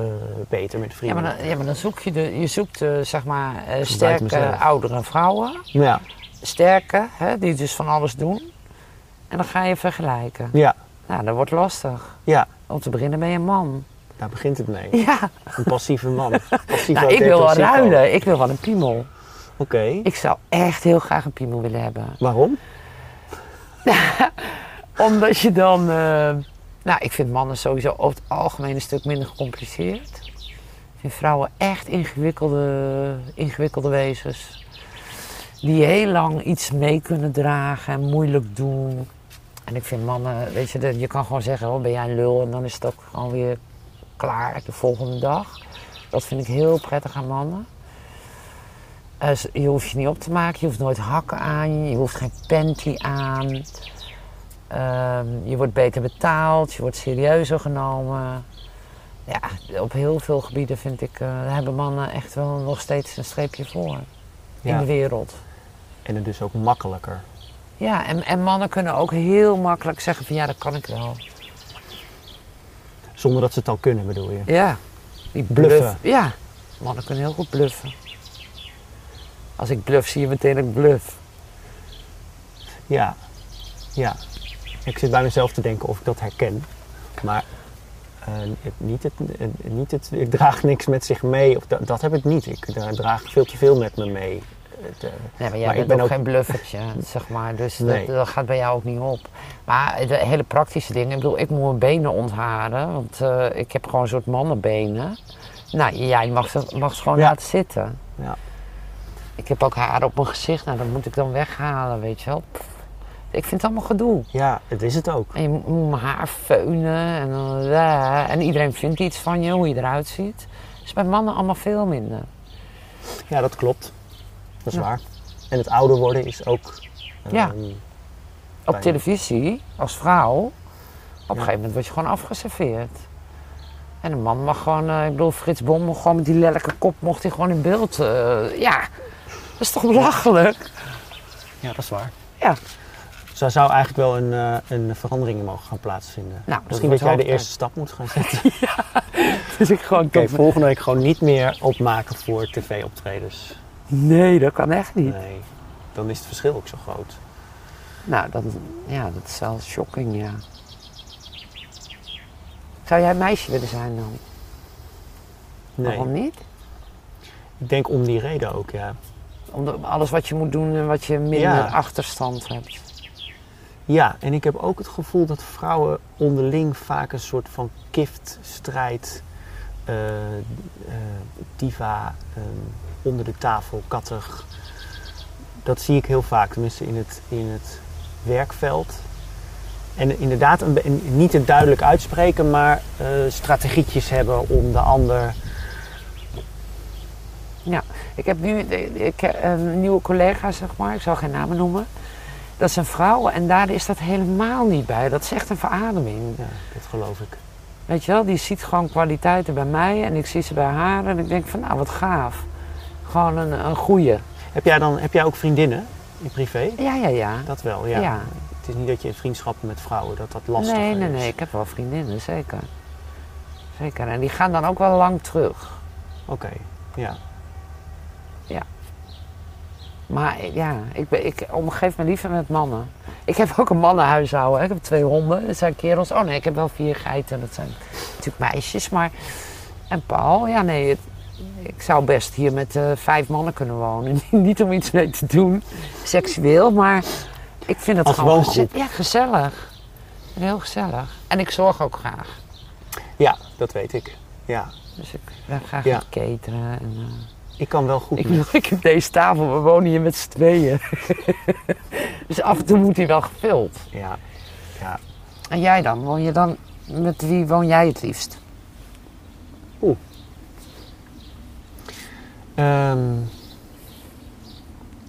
Peter, met Ja, vrienden. maar dan, ja, maar dan zoek je, de, je zoekt eh, zeg maar sterke oudere vrouwen. Ja, Sterke, hè, die dus van alles doen. En dan ga je vergelijken. ja, Nou, dat wordt lastig. ja, Om te beginnen ben je een man. daar begint het mee. Ja, Een passieve man. Nou, ook ik wil wel ruilen. Ik wil wel een piemel. Oké. Ik zou echt heel graag een piemel willen hebben. Waarom? Omdat je dan... eh, nou, ik vind mannen sowieso over het algemeen een stuk minder gecompliceerd. Ik vind vrouwen echt ingewikkelde, ingewikkelde wezens. Die heel lang iets mee kunnen dragen en moeilijk doen. En ik vind mannen, weet je, je kan gewoon zeggen, oh, ben jij een lul? En dan is het ook gewoon weer klaar de volgende dag. Dat vind ik heel prettig aan mannen. Eh, je hoeft je niet op te maken, je hoeft nooit hakken aan, je hoeft geen panty aan. Ehm, je wordt beter betaald, je wordt serieuzer genomen. Ja, op heel veel gebieden vind ik, eh, hebben mannen echt wel nog steeds een streepje voor in de wereld. En het dus ook makkelijker. Ja, en, en mannen kunnen ook heel makkelijk zeggen van ja, dat kan ik wel. Zonder dat ze het al kunnen, bedoel je? Ja, die Bluffen. bluff. Ja, mannen kunnen heel goed bluffen. Als ik bluff, zie je meteen dat ik bluff. Ja. Ja. Ik zit bij mezelf te denken of ik dat herken. Maar eh, niet het, het- niet het, ik draag niks met zich mee. Of dat, dat heb ik niet. Ik dra- draag veel te veel met me mee. Het, eh, Nee, maar jij Maar bent ben ook, ook- geen bluffertje, zeg maar. Dus Nee. dat, dat gaat bij jou ook niet op. Maar de hele praktische dingen. Ik bedoel, ik moet mijn benen ontharen. Want eh, ik heb gewoon een soort mannenbenen. Nou, jij mag ze, mag ze gewoon Ja. laten zitten. Ja. Ik heb ook haar op mijn gezicht. Nou, dat moet ik dan weghalen, weet je wel. Pff. Ik vind het allemaal gedoe. Ja, het is het ook. En je moet mijn haar feunen en, eh, en iedereen vindt iets van je, hoe je eruit ziet. is bij mannen allemaal veel minder. Ja, dat klopt. Dat is Ja. waar. En het ouder worden is ook... Ja. ehm, Op Bijna. televisie, als vrouw, op een Ja. gegeven moment word je gewoon afgeserveerd. En een man mag gewoon, eh, ik bedoel, Frits Bom gewoon met die lelijke kop mocht hij gewoon in beeld. eh, ja, dat is toch belachelijk? Ja, dat is waar. Ja. Dus daar zou eigenlijk wel een, eh, een verandering in mogen gaan plaatsvinden. Nou, Misschien dat, jij de eerste stap moet gaan zetten. Dus ik gewoon, Oké, volgende week gewoon niet meer opmaken voor tv-optredens. nee, dat kan echt niet. Nee, dan is het verschil ook zo groot. Nou, dat, ja, dat is wel shocking, ja. Zou jij meisje willen zijn dan? Nee, Waarom niet? ik denk om die reden ook, ja. Omdat alles wat je moet doen en wat je minder Ja. achterstand hebt. Ja, en ik heb ook het gevoel dat vrouwen onderling vaak een soort van kiftstrijd, eh eh, diva, eh, onder de tafel, kattig. Dat zie ik heel vaak, tenminste in het, in het werkveld. En inderdaad, een, niet het duidelijk uitspreken, maar strategietjes hebben om de ander. Ik heb nu ik, heb een nieuwe collega, zeg maar, ik zal geen namen noemen. Dat is een vrouw en daar is dat helemaal niet bij. Dat is echt een verademing. Ja, dat geloof ik. Weet je wel, die ziet gewoon kwaliteiten bij mij en ik zie ze bij haar en ik denk van nou wat gaaf. Gewoon een, een goeie. Heb jij, dan, heb jij ook vriendinnen in privé? Ja, ja, ja. Dat wel, ja. Ja. Het is niet dat je in vriendschappen met vrouwen, dat dat lastig nee, is. nee, nee, ik heb wel vriendinnen, zeker. Zeker. En die gaan dan ook wel lang terug. Oké, ja. Maar ja, ik, ben, ik omgeef me liever met mannen. Ik heb ook een mannenhuishouden. hè. Ik heb twee honden. Dat zijn kerels. Oh nee, ik heb wel vier geiten. Dat zijn natuurlijk meisjes. Maar... En Paul, ja nee. het- ik zou best hier met eh, vijf mannen kunnen wonen. Niet om iets mee te doen, seksueel. Maar ik vind het Als gewoon ja, gezellig. Heel gezellig. En ik zorg ook graag. Ja, dat weet ik. Ja, Dus ik ben graag Ja. aan het cateren. En, eh, ik kan wel goed Ik bedoel, ik heb deze tafel, we wonen hier met z'n tweeën. dus af en toe moet hij wel gevuld. Ja, ja. En jij dan? Woon je dan met wie woon jij het liefst? Ehm,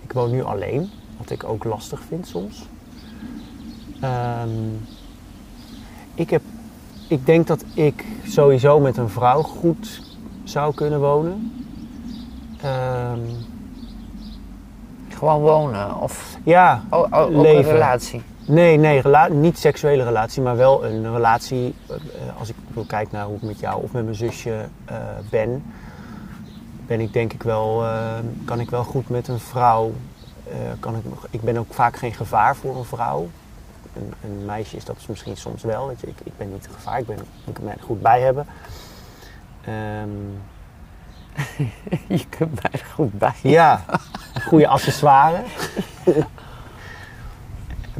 ik woon nu alleen, wat ik ook lastig vind soms. Ehm, ik, heb, ik denk dat ik sowieso met een vrouw goed zou kunnen wonen. Ehm, Gewoon wonen of ja, ook een Leven. relatie? Nee, nee, rela- niet seksuele relatie, maar wel een relatie. eh, als ik wil kijken naar hoe ik met jou of met mijn zusje eh, ben, ben ik denk ik wel, eh, kan ik wel goed met een vrouw. kan ik, ik ben ook vaak geen gevaar voor een vrouw. Een, een meisje is dat misschien soms wel. Weet je. Ik, ik ben niet een gevaar, ik, ben, ik kan mij er goed bij hebben. Ehm, Je kunt mij er goed bij. ja, goede accessoires.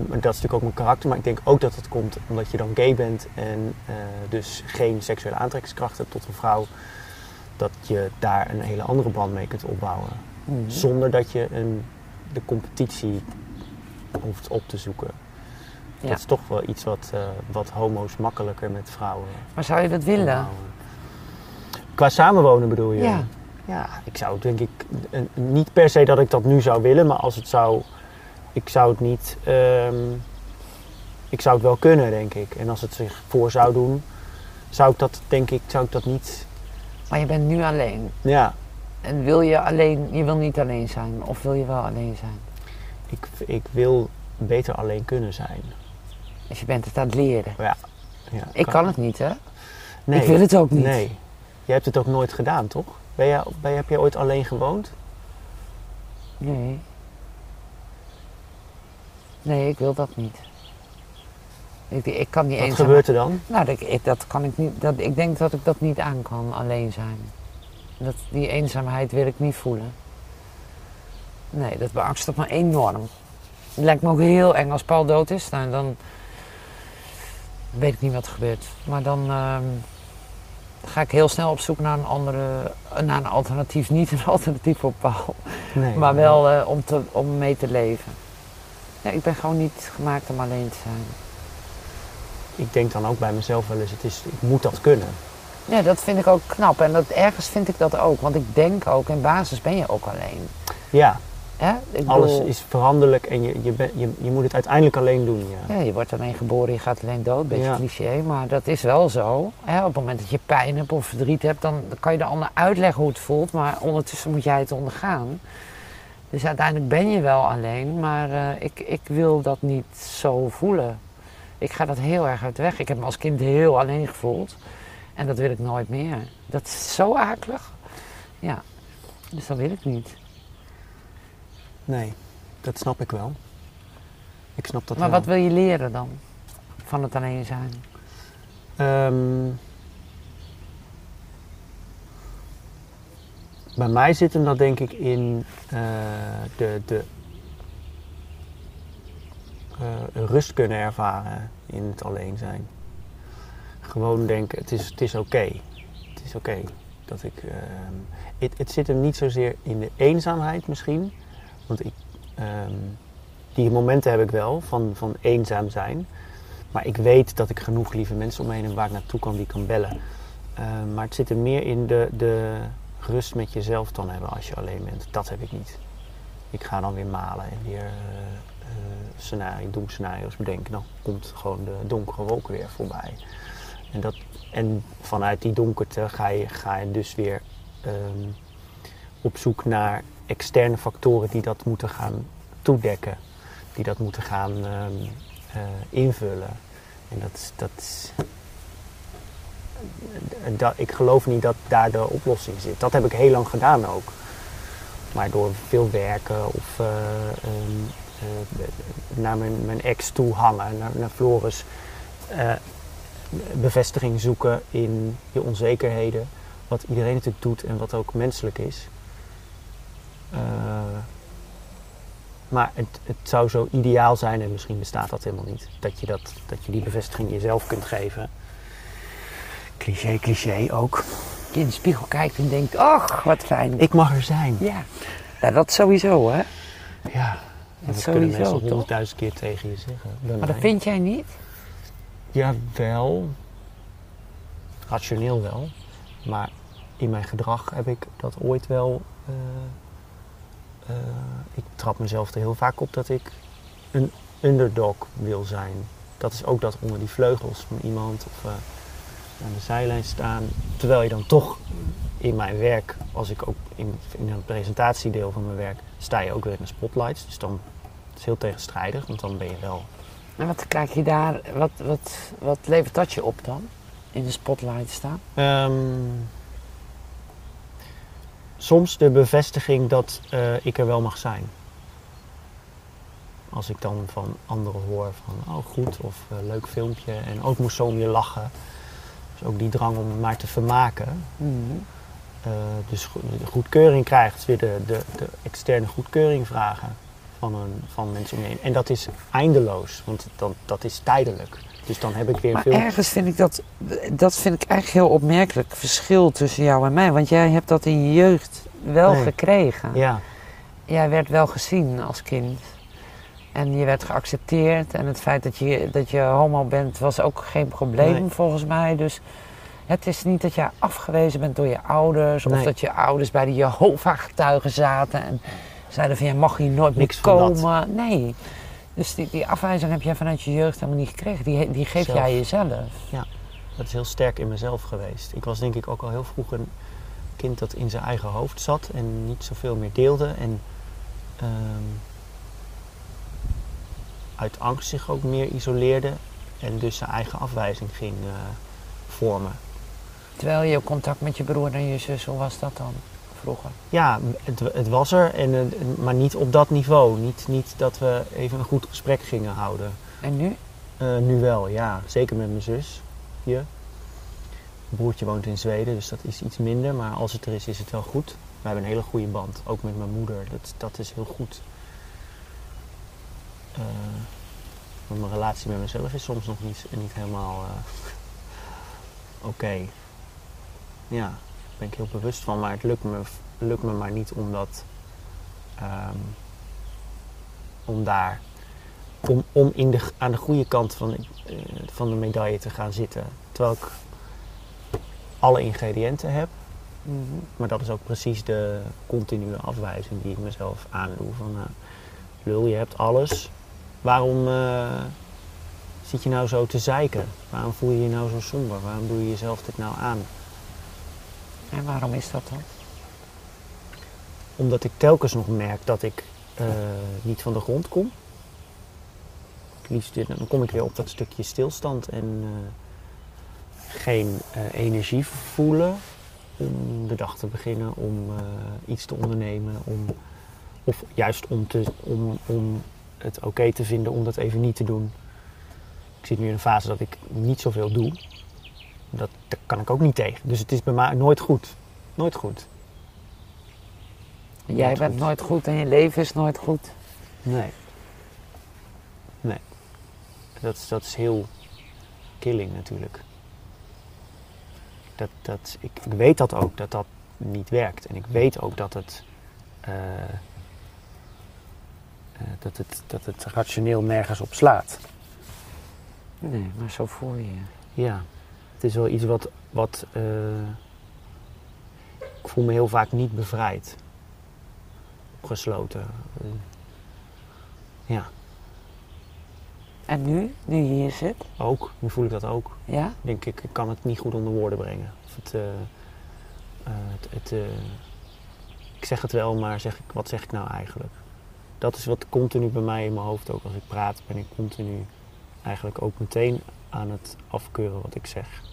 Maar dat is natuurlijk ook mijn karakter, maar ik denk ook dat het komt omdat je dan gay bent en eh, dus geen seksuele aantrekkingskracht hebt tot een vrouw, dat je daar een hele andere band mee kunt opbouwen. Mhm. Zonder dat je een, de competitie hoeft op te zoeken. Ja. Dat is toch wel iets wat, eh, wat homo's makkelijker met vrouwen Maar zou je dat willen? Qua samenwonen bedoel je? Ja. Ja, ik zou denk ik niet per se dat ik dat nu zou willen, maar als het zou, ik zou het niet, ehm, ik zou het wel kunnen denk ik. En als het zich voor zou doen, zou ik dat denk ik, zou ik dat niet, Maar je bent nu alleen. ja, En wil je alleen, je wil niet alleen zijn of wil je wel alleen zijn? ik, ik wil beter alleen kunnen zijn. Dus je bent het aan het leren. Ja, Ik kan het niet hè? Nee, Ik wil het ook niet. Nee, jij hebt het ook nooit gedaan toch? Ben jij, ben, heb jij ooit alleen gewoond? Nee. Nee, ik wil dat niet. Ik, ik kan niet Wat gebeurt er dan? Nou, dat, ik, dat kan ik niet. Dat, ik denk dat ik dat niet aan kan, alleen zijn. Dat, die eenzaamheid wil ik niet voelen. Nee, dat beangstigt me enorm. Het lijkt me ook heel eng als Paul dood is. Nou, dan weet ik niet wat er gebeurt. Maar dan ehm, ga ik heel snel op zoek naar een andere, naar een alternatief. Niet een alternatief voor Paul, Nee. maar wel eh, om, te, om mee te leven. Ja, ik ben gewoon niet gemaakt om alleen te zijn. Ik denk dan ook bij mezelf wel eens, het is, ik moet dat kunnen. Ja, dat vind ik ook knap. En dat, ergens vind ik dat ook. Want ik denk ook, in basis ben je ook alleen. Ja, Hè? Ik alles bedoel, is veranderlijk en je, je, ben- je, je moet het uiteindelijk alleen doen. Ja. Ja, je wordt alleen geboren, je gaat alleen dood. Beetje Ja. cliché, maar dat is wel zo. Hè? Op het moment dat je pijn hebt of verdriet hebt, dan kan je de ander uitleggen hoe het voelt. Maar ondertussen moet jij het ondergaan. Dus uiteindelijk ben je wel alleen, maar eh, ik, ik wil dat niet zo voelen. Ik ga dat heel erg uit de weg. Ik heb me als kind heel alleen gevoeld. En dat wil ik nooit meer. Dat is zo akelig. Ja, dus dat wil ik niet. Nee, dat snap ik wel. Ik snap dat Maar wel. wat wil je leren dan? Van het alleen zijn? Ehm, bij mij zit hem dat denk ik in eh, de, de eh, rust kunnen ervaren in het alleen zijn. Gewoon denken, het is, het is oké. Het is oké dat ik... ehm, het, het zit hem niet zozeer in de eenzaamheid misschien. Want ehm, die momenten heb ik wel van, van eenzaam zijn. Maar ik weet dat ik genoeg lieve mensen om me heb waar ik naartoe kan die kan bellen. Eh, maar het zit er meer in de, de rust met jezelf dan hebben als je alleen bent. Dat heb ik niet. Ik ga dan weer malen en weer eh eh, scenario, doemscenario's bedenken. Dan komt gewoon de donkere wolk weer voorbij. En, dat, en vanuit die donkerte ga je, ga je dus weer ehm, op zoek naar externe factoren die dat moeten gaan toedekken. Die dat moeten gaan ehm, eh, invullen. En dat is. Dat eh, ik geloof niet dat daar de oplossing zit. Dat heb ik heel lang gedaan ook. Maar door veel werken of eh, ehm, eh, naar mijn, ex toe hangen, naar, naar Floris, bevestiging zoeken in je onzekerheden. Wat iedereen natuurlijk doet en wat ook menselijk is. Eh, maar het, het zou zo ideaal zijn, en misschien bestaat dat helemaal niet, dat je, dat, dat je die bevestiging jezelf kunt geven. Cliché, cliché ook. Je in de spiegel kijkt en denkt, ach, wat fijn. Ik mag er zijn. Ja. ja, dat sowieso, hè? Ja, Dat dat sowieso, kunnen mensen honderdduizend keer tegen je zeggen. Maar dat vind jij niet? Jawel. Rationeel wel. Maar in mijn gedrag heb ik dat ooit wel. eh, eh, ik trap mezelf er heel vaak op dat ik een underdog wil zijn. Dat is ook dat onder die vleugels van iemand of eh, aan de zijlijn staan. Terwijl je dan toch in mijn werk, als ik ook in, in een presentatiedeel van mijn werk, sta je ook weer in de spotlights. Dus dan is heel tegenstrijdig, want dan ben je wel En wat krijg je daar, wat, wat, wat levert dat je op dan? In de spotlight staan? Ehm, soms de bevestiging dat eh, ik er wel mag zijn. Als ik dan van anderen hoor van, oh goed, of eh, leuk filmpje. En ook moest zo om je lachen. Dus ook die drang om maar te vermaken. Mhm. Eh, dus go- de goedkeuring krijgt, dus weer de, de, de externe goedkeuring vragen van, een, van mensen om je heen. En dat is eindeloos, want dan, dat is tijdelijk. Dus dan heb ik weer Maar veel... ergens vind ik dat, dat vind ik eigenlijk heel opmerkelijk verschil tussen jou en mij. Want jij hebt dat in je jeugd wel Nee. gekregen. Ja, Jij werd wel gezien als kind. En je werd geaccepteerd. En het feit dat je, dat je homo bent was ook geen probleem Nee. volgens mij. Dus het is niet dat je afgewezen bent door je ouders. Of Nee. dat je ouders bij de Jehovah-getuigen zaten. En zeiden van, je mag hier nooit Niks meer komen. Nee. Dus die, die afwijzing heb jij vanuit je jeugd helemaal niet gekregen. Die, die geef Zelf. jij jezelf. Dat is heel sterk in mezelf geweest. Ik was denk ik ook al heel vroeg een kind dat in zijn eigen hoofd zat en niet zoveel meer deelde. En ehm, uit angst zich ook meer isoleerde en dus zijn eigen afwijzing ging eh, vormen. Terwijl je contact met je broer en je zus, hoe was dat dan vroeger? Ja, het, het was er, en, maar niet op dat niveau. Niet, niet dat we even een goed gesprek gingen houden. En nu? Eh, nu wel, ja. Zeker met mijn zus hier. Mijn broertje woont in Zweden, dus dat is iets minder. Maar als het er is, is het wel goed. We hebben een hele goede band, ook met mijn moeder. Dat, dat is heel goed. Eh, maar mijn relatie met mezelf is soms nog niet, niet helemaal eh, oké. Ja, ben ik heel bewust van. Maar het lukt me, lukt me maar niet om dat... ehm, om daar om, om in de, aan de goede kant van, eh, van de medaille te gaan zitten. Terwijl ik alle ingrediënten heb. Mhm. Maar dat is ook precies de continue afwijzing die ik mezelf aandoe. Van, eh, lul, je hebt alles. Waarom eh, zit je nou zo te zeiken? Waarom voel je je nou zo somber? Waarom doe je jezelf dit nou aan? En waarom is dat dan? Omdat ik telkens nog merk dat ik eh, niet van de grond kom. Liefst, dan kom ik weer op dat stukje stilstand en eh, geen eh, energie voelen om de dag te beginnen, om iets te ondernemen, om, of juist om, te, om, om het oké te vinden om dat even niet te doen. Ik zit nu in een fase dat ik niet zoveel doe. Dat, daar kan ik ook niet tegen. Dus het is bij mij nooit goed. Nooit goed. Jij Nooit bent goed. nooit goed en je leven is nooit goed. Nee. Nee. Dat is, dat is heel killing natuurlijk. Dat, dat, ik, ik weet dat ook, dat dat niet werkt. En ik weet ook dat het, eh, eh, dat het, dat het rationeel nergens op slaat. Nee, maar zo voel je je. Ja, het is wel iets wat, wat eh, ik voel me heel vaak niet bevrijd. Opgesloten. Eh, ja, En nu, nu je hier zit, ook. Nu voel ik dat ook. ja? denk ik, ik kan het niet goed onder woorden brengen. Of het, eh, eh, het, het, ik zeg het wel, maar zeg ik, wat zeg ik nou eigenlijk? Dat is wat continu bij mij in mijn hoofd ook. Als ik praat, ben ik continu eigenlijk ook meteen aan het afkeuren wat ik zeg.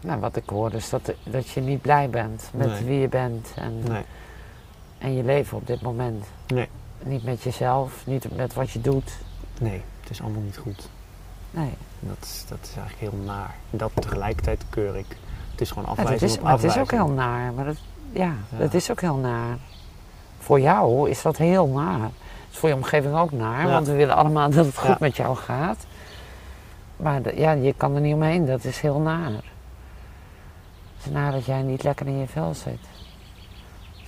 Nou, wat ik hoor is dat, dat je niet blij bent met Nee. wie je bent en, Nee, en je leven op dit moment. Nee. Niet met jezelf, niet met wat je doet. nee, het is allemaal niet goed. Nee. Dat is, dat is eigenlijk heel naar. En dat tegelijkertijd keur ik. Het is gewoon Ja, afwijzing dat is, op maar het is ook heel naar. Maar dat, ja, Ja. dat is ook heel naar. Voor jou is dat heel naar. Het is voor je omgeving ook naar, Ja. want we willen allemaal dat het goed Ja. met jou gaat. Maar ja, je kan er niet omheen, dat is heel naar. Naar dat jij niet lekker in je vel zit.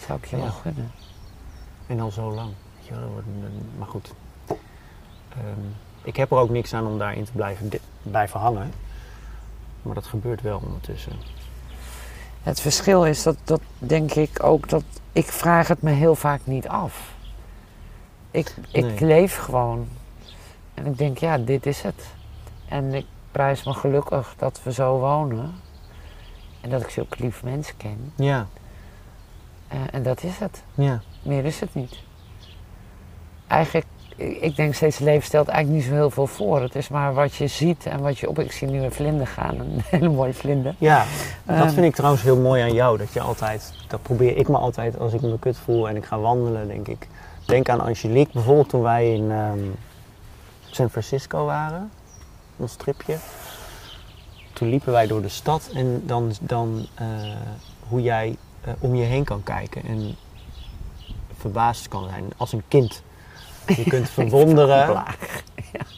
Zou ik je Ja. wel gunnen. En al zo lang. Een- maar goed. Ehm, ik heb er ook niks aan om daarin te blijven, blijven hangen. Maar dat gebeurt wel ondertussen. Het verschil is dat, dat denk ik ook dat ik vraag het me heel vaak niet af. Ik, ik Nee. leef gewoon. En ik denk, ja, dit is het. En ik prijs me gelukkig dat we zo wonen. En dat ik zulke lieve mensen ken. Ja, Eh, en dat is het. ja. Meer is het niet. Eigenlijk, ik denk steeds, het leven stelt eigenlijk niet zo heel veel voor. Het is maar wat je ziet en wat je op... Ik zie nu een vlinder gaan, een hele mooie vlinder. Ja, dat Ehm, vind ik trouwens heel mooi aan jou. Dat je altijd, dat probeer ik me altijd als ik me kut voel en ik ga wandelen, denk ik. Denk aan Angelique, bijvoorbeeld toen wij in ehm, San Francisco waren, ons tripje. Toen liepen wij door de stad en dan, dan eh, hoe jij eh, om je heen kan kijken en verbaasd kan zijn als een kind. Je kunt verwonderen.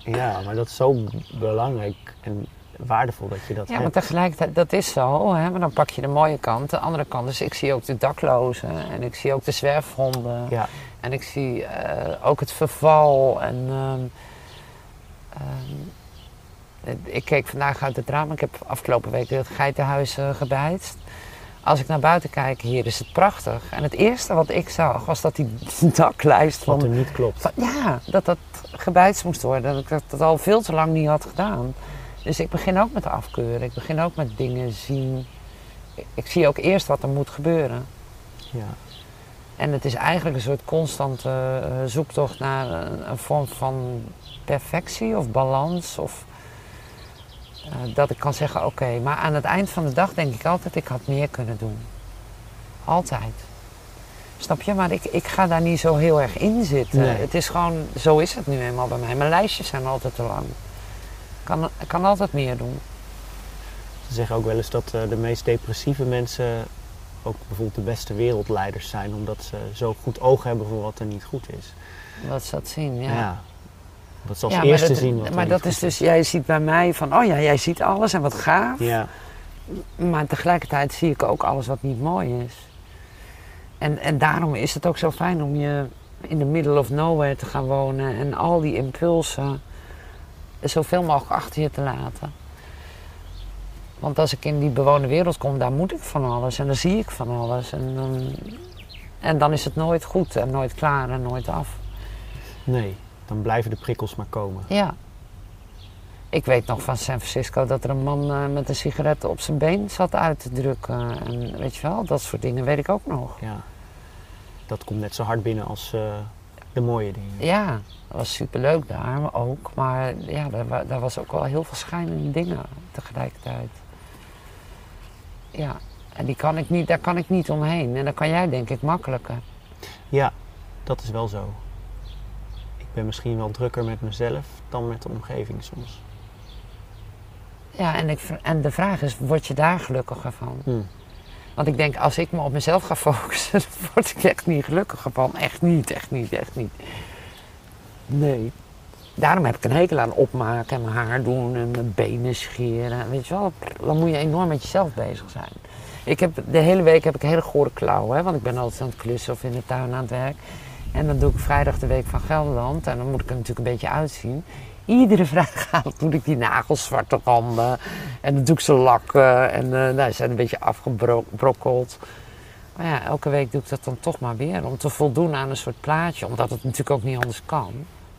Ja, maar dat is zo belangrijk en waardevol dat je dat Ja, maar hebt. tegelijkertijd, dat is zo. Hè? Maar dan pak je de mooie kant, de andere kant. Dus ik zie ook de daklozen en ik zie ook de zwerfhonden. Ja, En ik zie eh, ook het verval. En, ehm, ehm, ik keek vandaag uit het raam. Ik heb afgelopen week het geitenhuis eh gebijtst. Als ik naar buiten kijk, hier is het prachtig. En het eerste wat ik zag, was dat die daklijst wat van er niet klopt. van- ja, dat dat gebijtst moest worden. Dat ik dat, dat al veel te lang niet had gedaan. Dus ik begin ook met afkeuren. Ik begin ook met dingen zien. Ik, ik zie ook eerst wat er moet gebeuren. Ja. En het is eigenlijk een soort constante eh, zoektocht naar een, een vorm van perfectie of balans. Of eh, dat ik kan zeggen, oké, maar aan het eind van de dag denk ik altijd, ik had meer kunnen doen. Altijd. Snap je? Maar ik, ik ga daar niet zo heel erg in zitten. Nee. Het is gewoon, zo is het nu eenmaal bij mij. Mijn lijstjes zijn altijd te lang. Ik kan, ik kan altijd meer doen. Ze zeggen ook wel eens dat eh, de meest depressieve mensen ook bijvoorbeeld de beste wereldleiders zijn, omdat ze zo goed oog hebben voor wat er niet goed is. Dat ze dat zien, ja. Dat ze als Ja, eerste dat- zien wat Maar dat is dus, jij ziet bij mij van, oh ja, jij ziet alles en wat gaaf. Ja, Maar tegelijkertijd zie ik ook alles wat niet mooi is. En, en daarom is het ook zo fijn om je in de middle of nowhere te gaan wonen en al die impulsen zoveel mogelijk achter je te laten. Want als ik in die bewoonde wereld kom, daar moet ik van alles en dan zie ik van alles. En dan, en dan is het nooit goed en nooit klaar en nooit af. Nee, dan blijven de prikkels maar komen. Ja. Ik weet nog van San Francisco dat er een man eh, met een sigaret op zijn been zat uit te drukken. En weet je wel, dat soort dingen weet ik ook nog. Ja. Dat komt net zo hard binnen als eh, de mooie dingen. Ja, dat was superleuk daar ook. Maar ja, daar, wa- daar was ook wel heel veel schijnende dingen tegelijkertijd. Ja, en die kan ik niet, daar kan ik niet omheen. En dan kan jij denk ik makkelijker. Ja, dat is wel zo. Ik ben misschien wel drukker met mezelf dan met de omgeving soms. Ja, en, ik, en de vraag is, word je daar gelukkiger van? Hm. Want ik denk, als ik me op mezelf ga focussen, dan word ik echt niet gelukkiger van. Echt niet, echt niet, echt niet. Nee. Daarom heb ik een hekel aan opmaken en mijn haar doen en mijn benen scheren. Weet je wel, dan moet je enorm met jezelf bezig zijn. Ik heb, de hele week heb ik hele gore klauwen, hè, want ik ben altijd aan het klussen of in de tuin aan het werk. En dan doe ik vrijdag de week van Gelderland en dan moet ik er natuurlijk een beetje uitzien. Iedere vrijdagavond doe ik die nagels zwarte randen en dan doe ik ze lakken en eh nou, ze zijn een beetje afgebrokkeld. Maar ja, elke week doe ik dat dan toch maar weer om te voldoen aan een soort plaatje. Omdat het natuurlijk ook niet anders kan,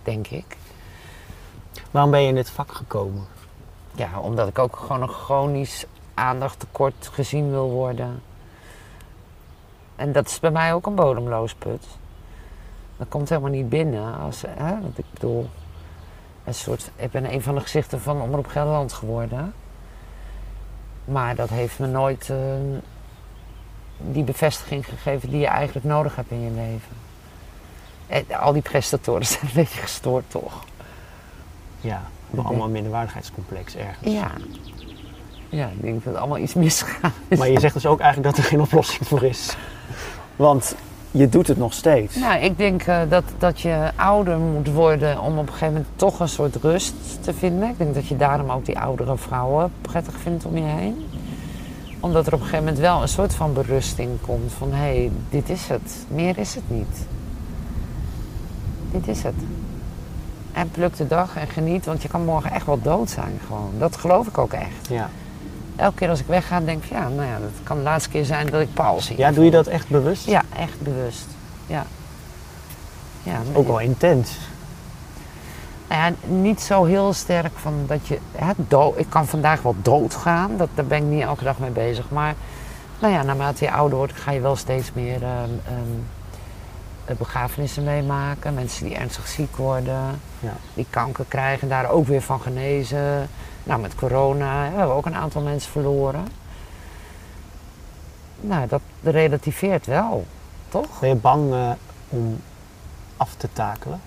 denk ik. Waarom ben je in dit vak gekomen? Ja, omdat ik ook gewoon een chronisch aandachttekort gezien wil worden. En dat is bij mij ook een bodemloos put. Dat komt helemaal niet binnen. Als, hè, want ik bedoel, een soort, ik ben een van de gezichten van Omroep Gelderland geworden. Maar dat heeft me nooit eh, die bevestiging gegeven die je eigenlijk nodig hebt in je leven. En al die prestatoren zijn een beetje gestoord, toch? Ja, we allemaal een minderwaardigheidscomplex ergens. Ja. Ja, ik denk dat allemaal iets misgaat. Maar je zegt dus ook eigenlijk dat er geen oplossing voor is. Want je doet het nog steeds. Nou, ik denk eh, dat, dat je ouder moet worden om op een gegeven moment toch een soort rust te vinden. Ik denk dat je daarom ook die oudere vrouwen prettig vindt om je heen. Omdat er op een gegeven moment wel een soort van berusting komt van hé, hey, dit is het. Meer is het niet. Dit is het. En pluk de dag en geniet, want je kan morgen echt wel dood zijn gewoon. Dat geloof ik ook echt. Ja. Elke keer als ik wegga, denk ik, ja, nou ja, dat kan de laatste keer zijn dat ik Paul zie. ja, doe je dat echt bewust? Ja, echt bewust. Ja. Ja, Ook wel intens. Nou ja, niet zo heel sterk van dat je... Hè, dood, ik kan vandaag wel doodgaan, dat, daar ben ik niet elke dag mee bezig. Maar nou ja, naarmate je ouder wordt, ga je wel steeds meer ehm, begrafenissen meemaken. Mensen die ernstig ziek worden, Ja. die kanker krijgen, daar ook weer van genezen. Nou, met corona hè, we hebben ook een aantal mensen verloren. Nou, dat relativeert wel, toch? Ben je bang eh, om af te takelen?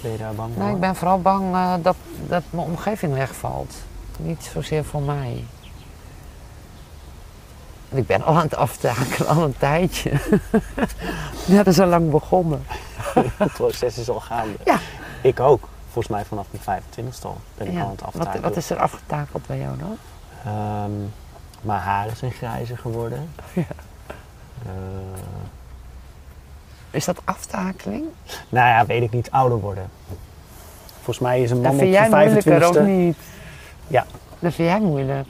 Ben je daar bang voor? Nou, ik ben vooral bang eh, dat, dat mijn omgeving wegvalt. Niet zozeer voor mij. Ik ben al aan het aftakelen, al een tijdje. ja, dat is al lang begonnen. Het proces is al gaande. Ja. Ik ook. Volgens mij vanaf mijn 25ste al ben ik Ja. al aan het Wat, aftakelen. wat is er afgetakeld bij jou dan? Ehm, mijn haren zijn grijzer geworden. Ja. Eh, Is dat aftakeling? nou ja, weet ik niet. Ouder worden. Volgens mij is een Dat man op moeilijker, 25ste... of niet? Ja. Dat vind jij moeilijk.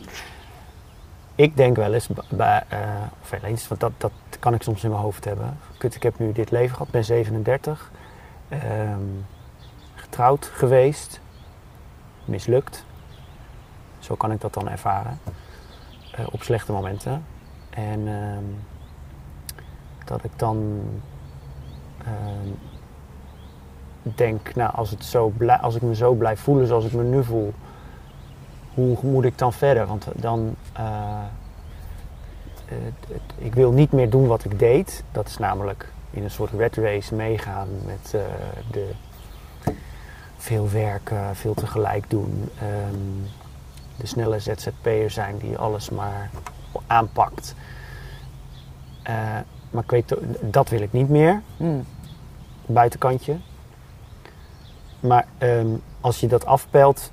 Ik denk wel eens, bij, eh, of wel eens, want dat, dat kan ik soms in mijn hoofd hebben. Kut, ik heb nu dit leven gehad, ben 37. ehm, geweest. Mislukt. Zo kan ik dat dan ervaren. eh, op slechte momenten. En ehm, dat ik dan ehm, denk, nou, als, het zo blij, als ik me zo blijf voelen zoals ik me nu voel, hoe moet ik dan verder? Want dan, eh, ik wil niet meer doen wat ik deed. Dat is namelijk in een soort red race meegaan met eh, de veel werken, veel tegelijk doen. ehm, de snelle ZZP'er zijn die alles maar aanpakt. Eh, maar ik weet, dat wil ik niet meer Hm. buitenkantje. Maar ehm, als je dat afpelt,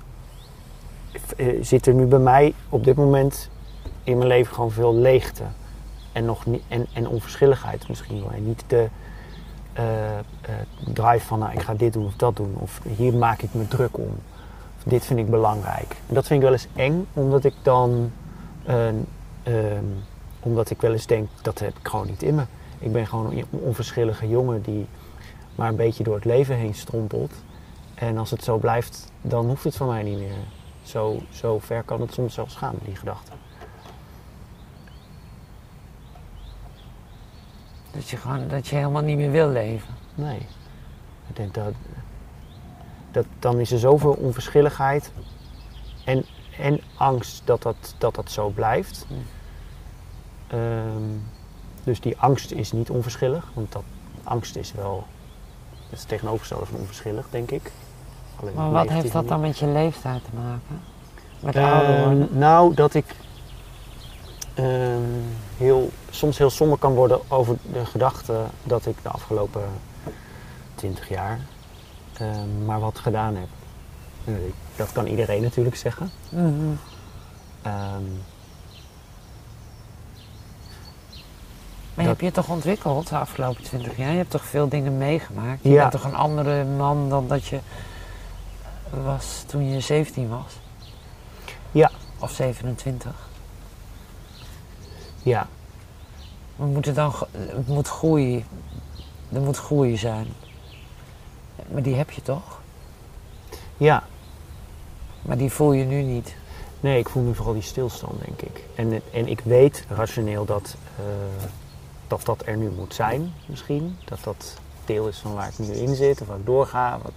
eh, zit er nu bij mij op dit moment in mijn leven gewoon veel leegte. en, nog niet, en, en onverschilligheid misschien wel. En niet de drive van nou, ik ga dit doen of dat doen. Of hier maak ik me druk om. Of dit vind ik belangrijk. En dat vind ik wel eens eng, omdat ik dan... eh, ehm, omdat ik wel eens denk, dat heb ik gewoon niet in me. Ik ben gewoon een onverschillige jongen die maar een beetje door het leven heen strompelt. En als het zo blijft, dan hoeft het van mij niet meer. Zo, zo ver kan het soms zelfs gaan, die gedachte. Dat je, gewoon, dat je helemaal niet meer wil leven. Nee. Ik denk dat, dat dan is er zoveel onverschilligheid en, en angst dat dat, dat dat zo blijft. Hmm. Ehm, dus die angst is niet onverschillig, want dat, angst is wel dat is het tegenovergestelde van onverschillig, denk ik. Alleen Maar wat heeft dat dan met je leeftijd te maken? Met Ehm, ouder worden? nou, dat ik ehm, heel, soms heel somber kan worden over de gedachte dat ik de afgelopen twintig jaar ehm, maar wat gedaan heb. Nee, Dat kan iedereen natuurlijk zeggen. Mhm. Ehm, Maar je Dat- hebt je toch ontwikkeld de afgelopen twintig jaar? Je hebt toch veel dingen meegemaakt? Je Ja. bent toch een andere man dan dat je was toen je 17 was? Ja. Of 27? Ja, We moeten dan, ge- het moet groeien. Er moet groeien zijn. Maar die heb je toch? ja. Maar die voel je nu niet. Nee, ik voel nu vooral die stilstand, denk ik. En, en ik weet rationeel dat, eh, dat dat er nu moet zijn, misschien. Dat dat deel is van waar ik nu in zit, of waar ik doorga. Wat,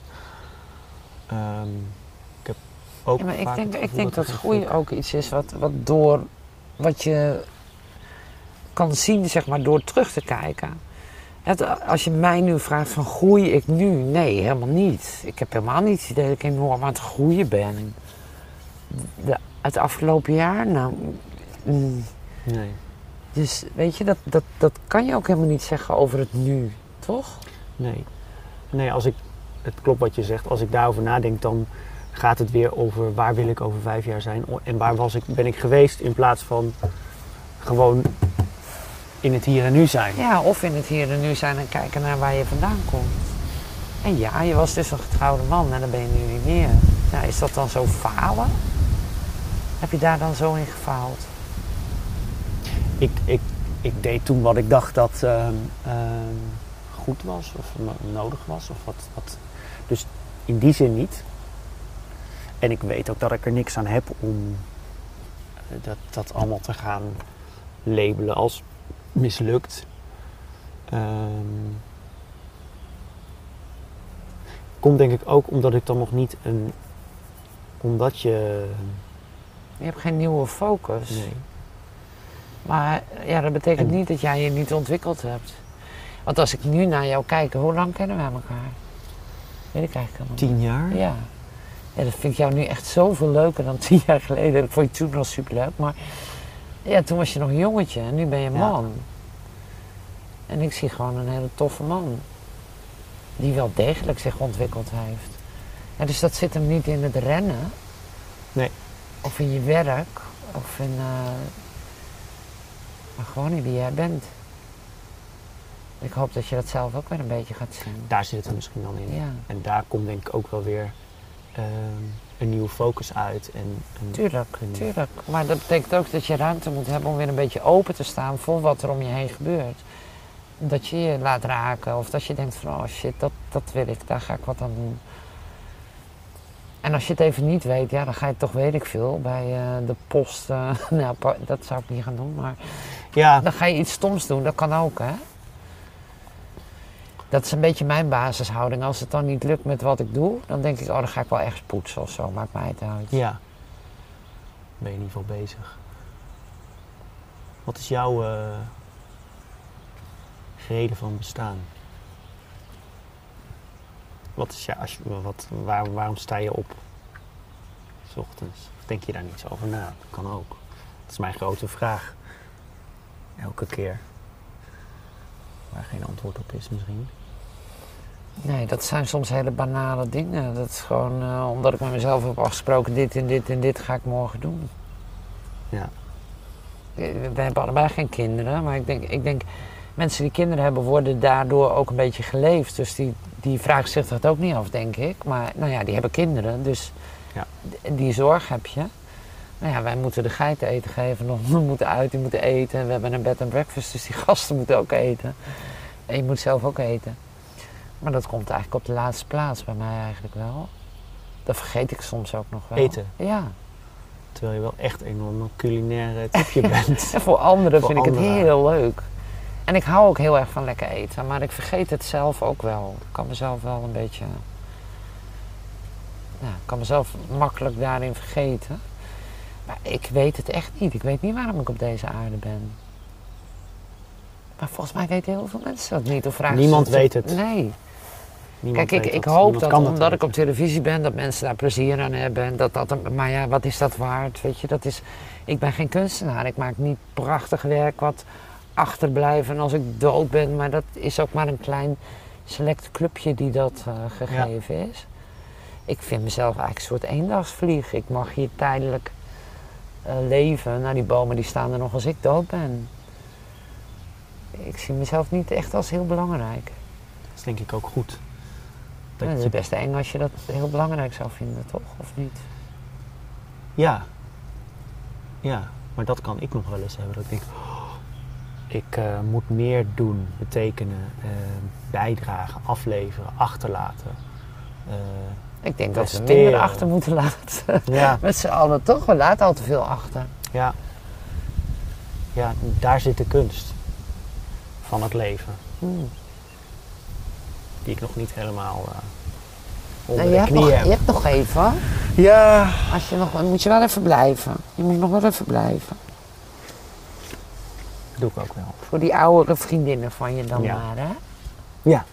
Ehm, ik heb ook Ja, maar ik denk, het ik denk dat er groei ook iets is wat, wat door wat je kan zien, zeg maar, door terug te kijken. Het, als je mij nu vraagt van groei ik nu? Nee, helemaal niet. Ik heb helemaal niet het idee dat ik enorm aan het groeien ben. De, het afgelopen jaar, nou. mm, Nee. Dus weet je, dat, dat, dat kan je ook helemaal niet zeggen over het nu, toch? Nee. Nee, als ik, het klopt wat je zegt. Als ik daarover nadenk, dan gaat het weer over waar wil ik over vijf jaar zijn. En waar was ik, ben ik geweest in plaats van gewoon in het hier en nu zijn. Ja, of in het hier en nu zijn en kijken naar waar je vandaan komt. En ja, je was dus een getrouwde man en dan ben je nu niet meer. Nou, is dat dan zo falen? Heb je daar dan zo in gefaald? Ik, ik, ik deed toen wat ik dacht dat ehm, ehm, goed was of no- nodig was. Of wat, wat. Dus in die zin niet. En ik weet ook dat ik er niks aan heb om eh, dat, dat allemaal te gaan labelen als mislukt. Ehm, komt denk ik ook omdat ik dan nog niet een. Omdat je. Je hebt geen nieuwe focus. Nee. Maar ja, dat betekent En- niet dat jij je niet ontwikkeld hebt. Want als ik nu naar jou kijk, hoe lang kennen we elkaar? Weet ik eigenlijk helemaal. Tien jaar? Ja. ja, dat vind ik jou nu echt zoveel leuker dan tien jaar geleden. Dat vond je toen al superleuk. Maar ja, toen was je nog een jongetje en nu ben je Ja. En ik zie gewoon een hele toffe man. Die wel degelijk zich ontwikkeld heeft. Dus dat zit hem niet in het rennen. Nee. Of in je werk. Of in... eh, maar gewoon in wie jij bent. Ik hoop dat je dat zelf ook weer een beetje gaat zien. Daar zit het misschien dan in. Ja, En daar komt denk ik ook wel weer ehm, een nieuwe focus uit. En tuurlijk, tuurlijk. Maar dat betekent ook dat je ruimte moet hebben om weer een beetje open te staan voor wat er om je heen gebeurt. Dat je je laat raken of dat je denkt van oh shit, dat, dat wil ik, daar ga ik wat aan doen. En als je het even niet weet, ja, dan ga je toch weet ik veel bij eh, de post. eh, nou, dat zou ik niet gaan doen, maar Ja, dan ga je iets stoms doen, dat kan ook, hè? Dat is een beetje mijn basishouding. Als het dan niet lukt met wat ik doe, dan denk ik, oh, dan ga ik wel ergens poetsen of zo. Maakt mij het uit. ja. Ben je in ieder geval bezig. Wat is jouw eh, reden van bestaan? Wat is jou, als je, wat, waar, waarom sta je op? 's ochtends. Of denk je daar niet zo over na? Dat kan ook. Dat is mijn grote vraag. Elke keer. Waar geen antwoord op is misschien. Nee, dat zijn soms hele banale dingen. Dat is gewoon eh, omdat ik met mezelf heb afgesproken, dit en dit en dit ga ik morgen doen. Ja. we hebben allebei geen kinderen, maar ik denk, ik denk mensen die kinderen hebben worden daardoor ook een beetje geleefd. Dus die, die vragen zich dat ook niet af, denk ik. Maar nou ja, die hebben kinderen, dus Ja. die zorg heb je. Nou ja, wij moeten de geiten eten geven, de honden moeten uit, die moeten eten. We hebben een bed and breakfast, dus die gasten moeten ook eten. En je moet zelf ook eten. Maar dat komt eigenlijk op de laatste plaats bij mij eigenlijk wel. Dat vergeet ik soms ook nog wel. Eten. Ja. Terwijl je wel echt een enorm culinaire typje bent. En voor anderen Voor vind ik het heel leuk. En ik hou ook heel erg van lekker eten, maar ik vergeet het zelf ook wel. Ik kan mezelf wel een beetje. Ja, ik kan mezelf makkelijk daarin vergeten. Maar ik weet het echt niet. Ik weet niet waarom ik op deze aarde ben. Maar volgens mij weten heel veel mensen dat niet. Of vragen Niemand weet het. Nee. Niemand Kijk, ik, hoop Niemand dat omdat ik op televisie ben, dat mensen daar plezier aan hebben. En dat dat, een- maar ja, wat is dat waard? Weet je, dat is, ik ben geen kunstenaar. Ik maak niet prachtig werk wat achterblijft en als ik dood ben. Maar dat is ook maar een klein select clubje die dat eh, gegeven is. Ik vind mezelf eigenlijk een soort eendagsvlieg. Ik mag hier tijdelijk eh, leven. Nou, die bomen die staan er nog als ik dood ben. Ik zie mezelf niet echt als heel belangrijk. Dat is denk ik ook goed. Dat Ja, het is best eng als je dat heel belangrijk zou vinden, toch? Of niet? Ja. Ja, maar dat kan ik nog wel eens hebben. Dat ik denk, oh, ik eh, moet meer doen, betekenen, eh, bijdragen, afleveren, achterlaten. Eh, Ik denk dat we Presteren. minder achter moeten laten. ja, Met z'n allen toch? We laten al te veel achter. ja. Ja, daar zit de kunst van het leven. Hmm. Die ik nog niet helemaal eh onder Nou, je, de hebt nog, knie je heb. hebt nog even. Ja. Als je nog, moet je wel even blijven. Je moet nog wel even blijven. Doe ik ook wel. Voor die oudere vriendinnen van je dan Ja. maar, hè? Ja.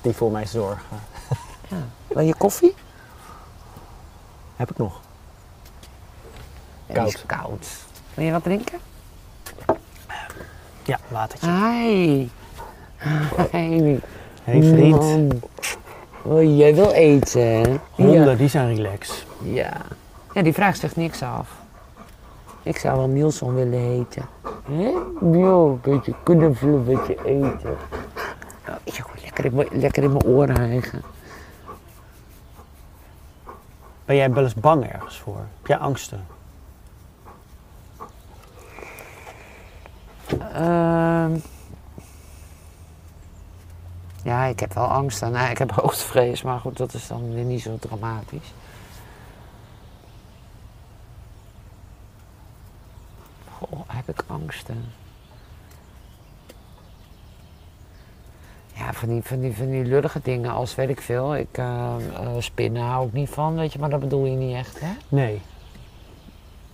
Die voor mij zorgen. Ja. Wil je koffie? Heb ik nog. Die is koud. Wil je wat drinken? Ja, watertje. Hi. Hey. Hey vriend. Oh, jij wil eten? Honden, Ja. die zijn relaxed. Ja. Ja, die vraagt zich niks af. Ik zou wel Nielsen willen heten. Hè? Ja, een beetje knuffelen, een beetje eten. Ja, goed, lekker, in mijn- lekker in mijn oren hijgen. Ben jij wel eens bang ergens voor? Heb jij angsten? Ehm. ja, ik heb wel angst. Nou, ik heb hoogtevrees, maar goed, dat is dan weer niet zo dramatisch. Goh, heb ik angsten? Ja, van die, van, die, van die lullige dingen als, weet ik veel, ik, eh, eh, spinnen hou ik niet van, weet je, maar dat bedoel je niet echt, hè? Nee.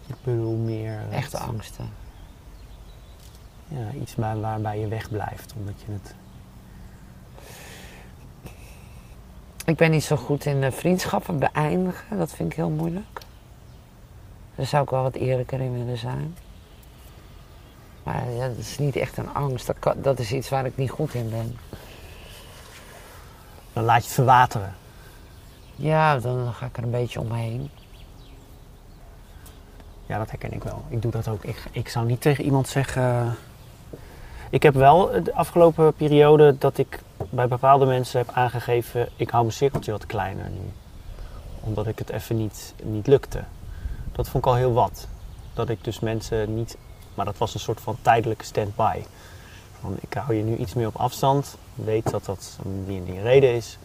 Ik bedoel meer... het- Echte angsten. Ja, iets waar, waarbij je wegblijft, omdat je het... Ik ben niet zo goed in eh, vriendschappen beëindigen. Dat vind ik heel moeilijk. Daar zou ik wel wat eerlijker in willen zijn. Maar ja, dat is niet echt een angst. Dat, kan- dat is iets waar ik niet goed in ben. Dan laat je het verwateren. Ja, dan ga ik er een beetje omheen. Ja, dat herken ik wel. Ik doe dat ook. Ik, ik zou niet tegen iemand zeggen... Ik heb wel de afgelopen periode dat ik bij bepaalde mensen heb aangegeven... ik hou mijn cirkeltje wat kleiner nu. Omdat ik het even niet, niet lukte. Dat vond ik al heel wat. Dat ik dus mensen niet... Maar dat was een soort van tijdelijke stand-by. Van, ik hou je nu iets meer op afstand. Weet dat dat die en die reden is.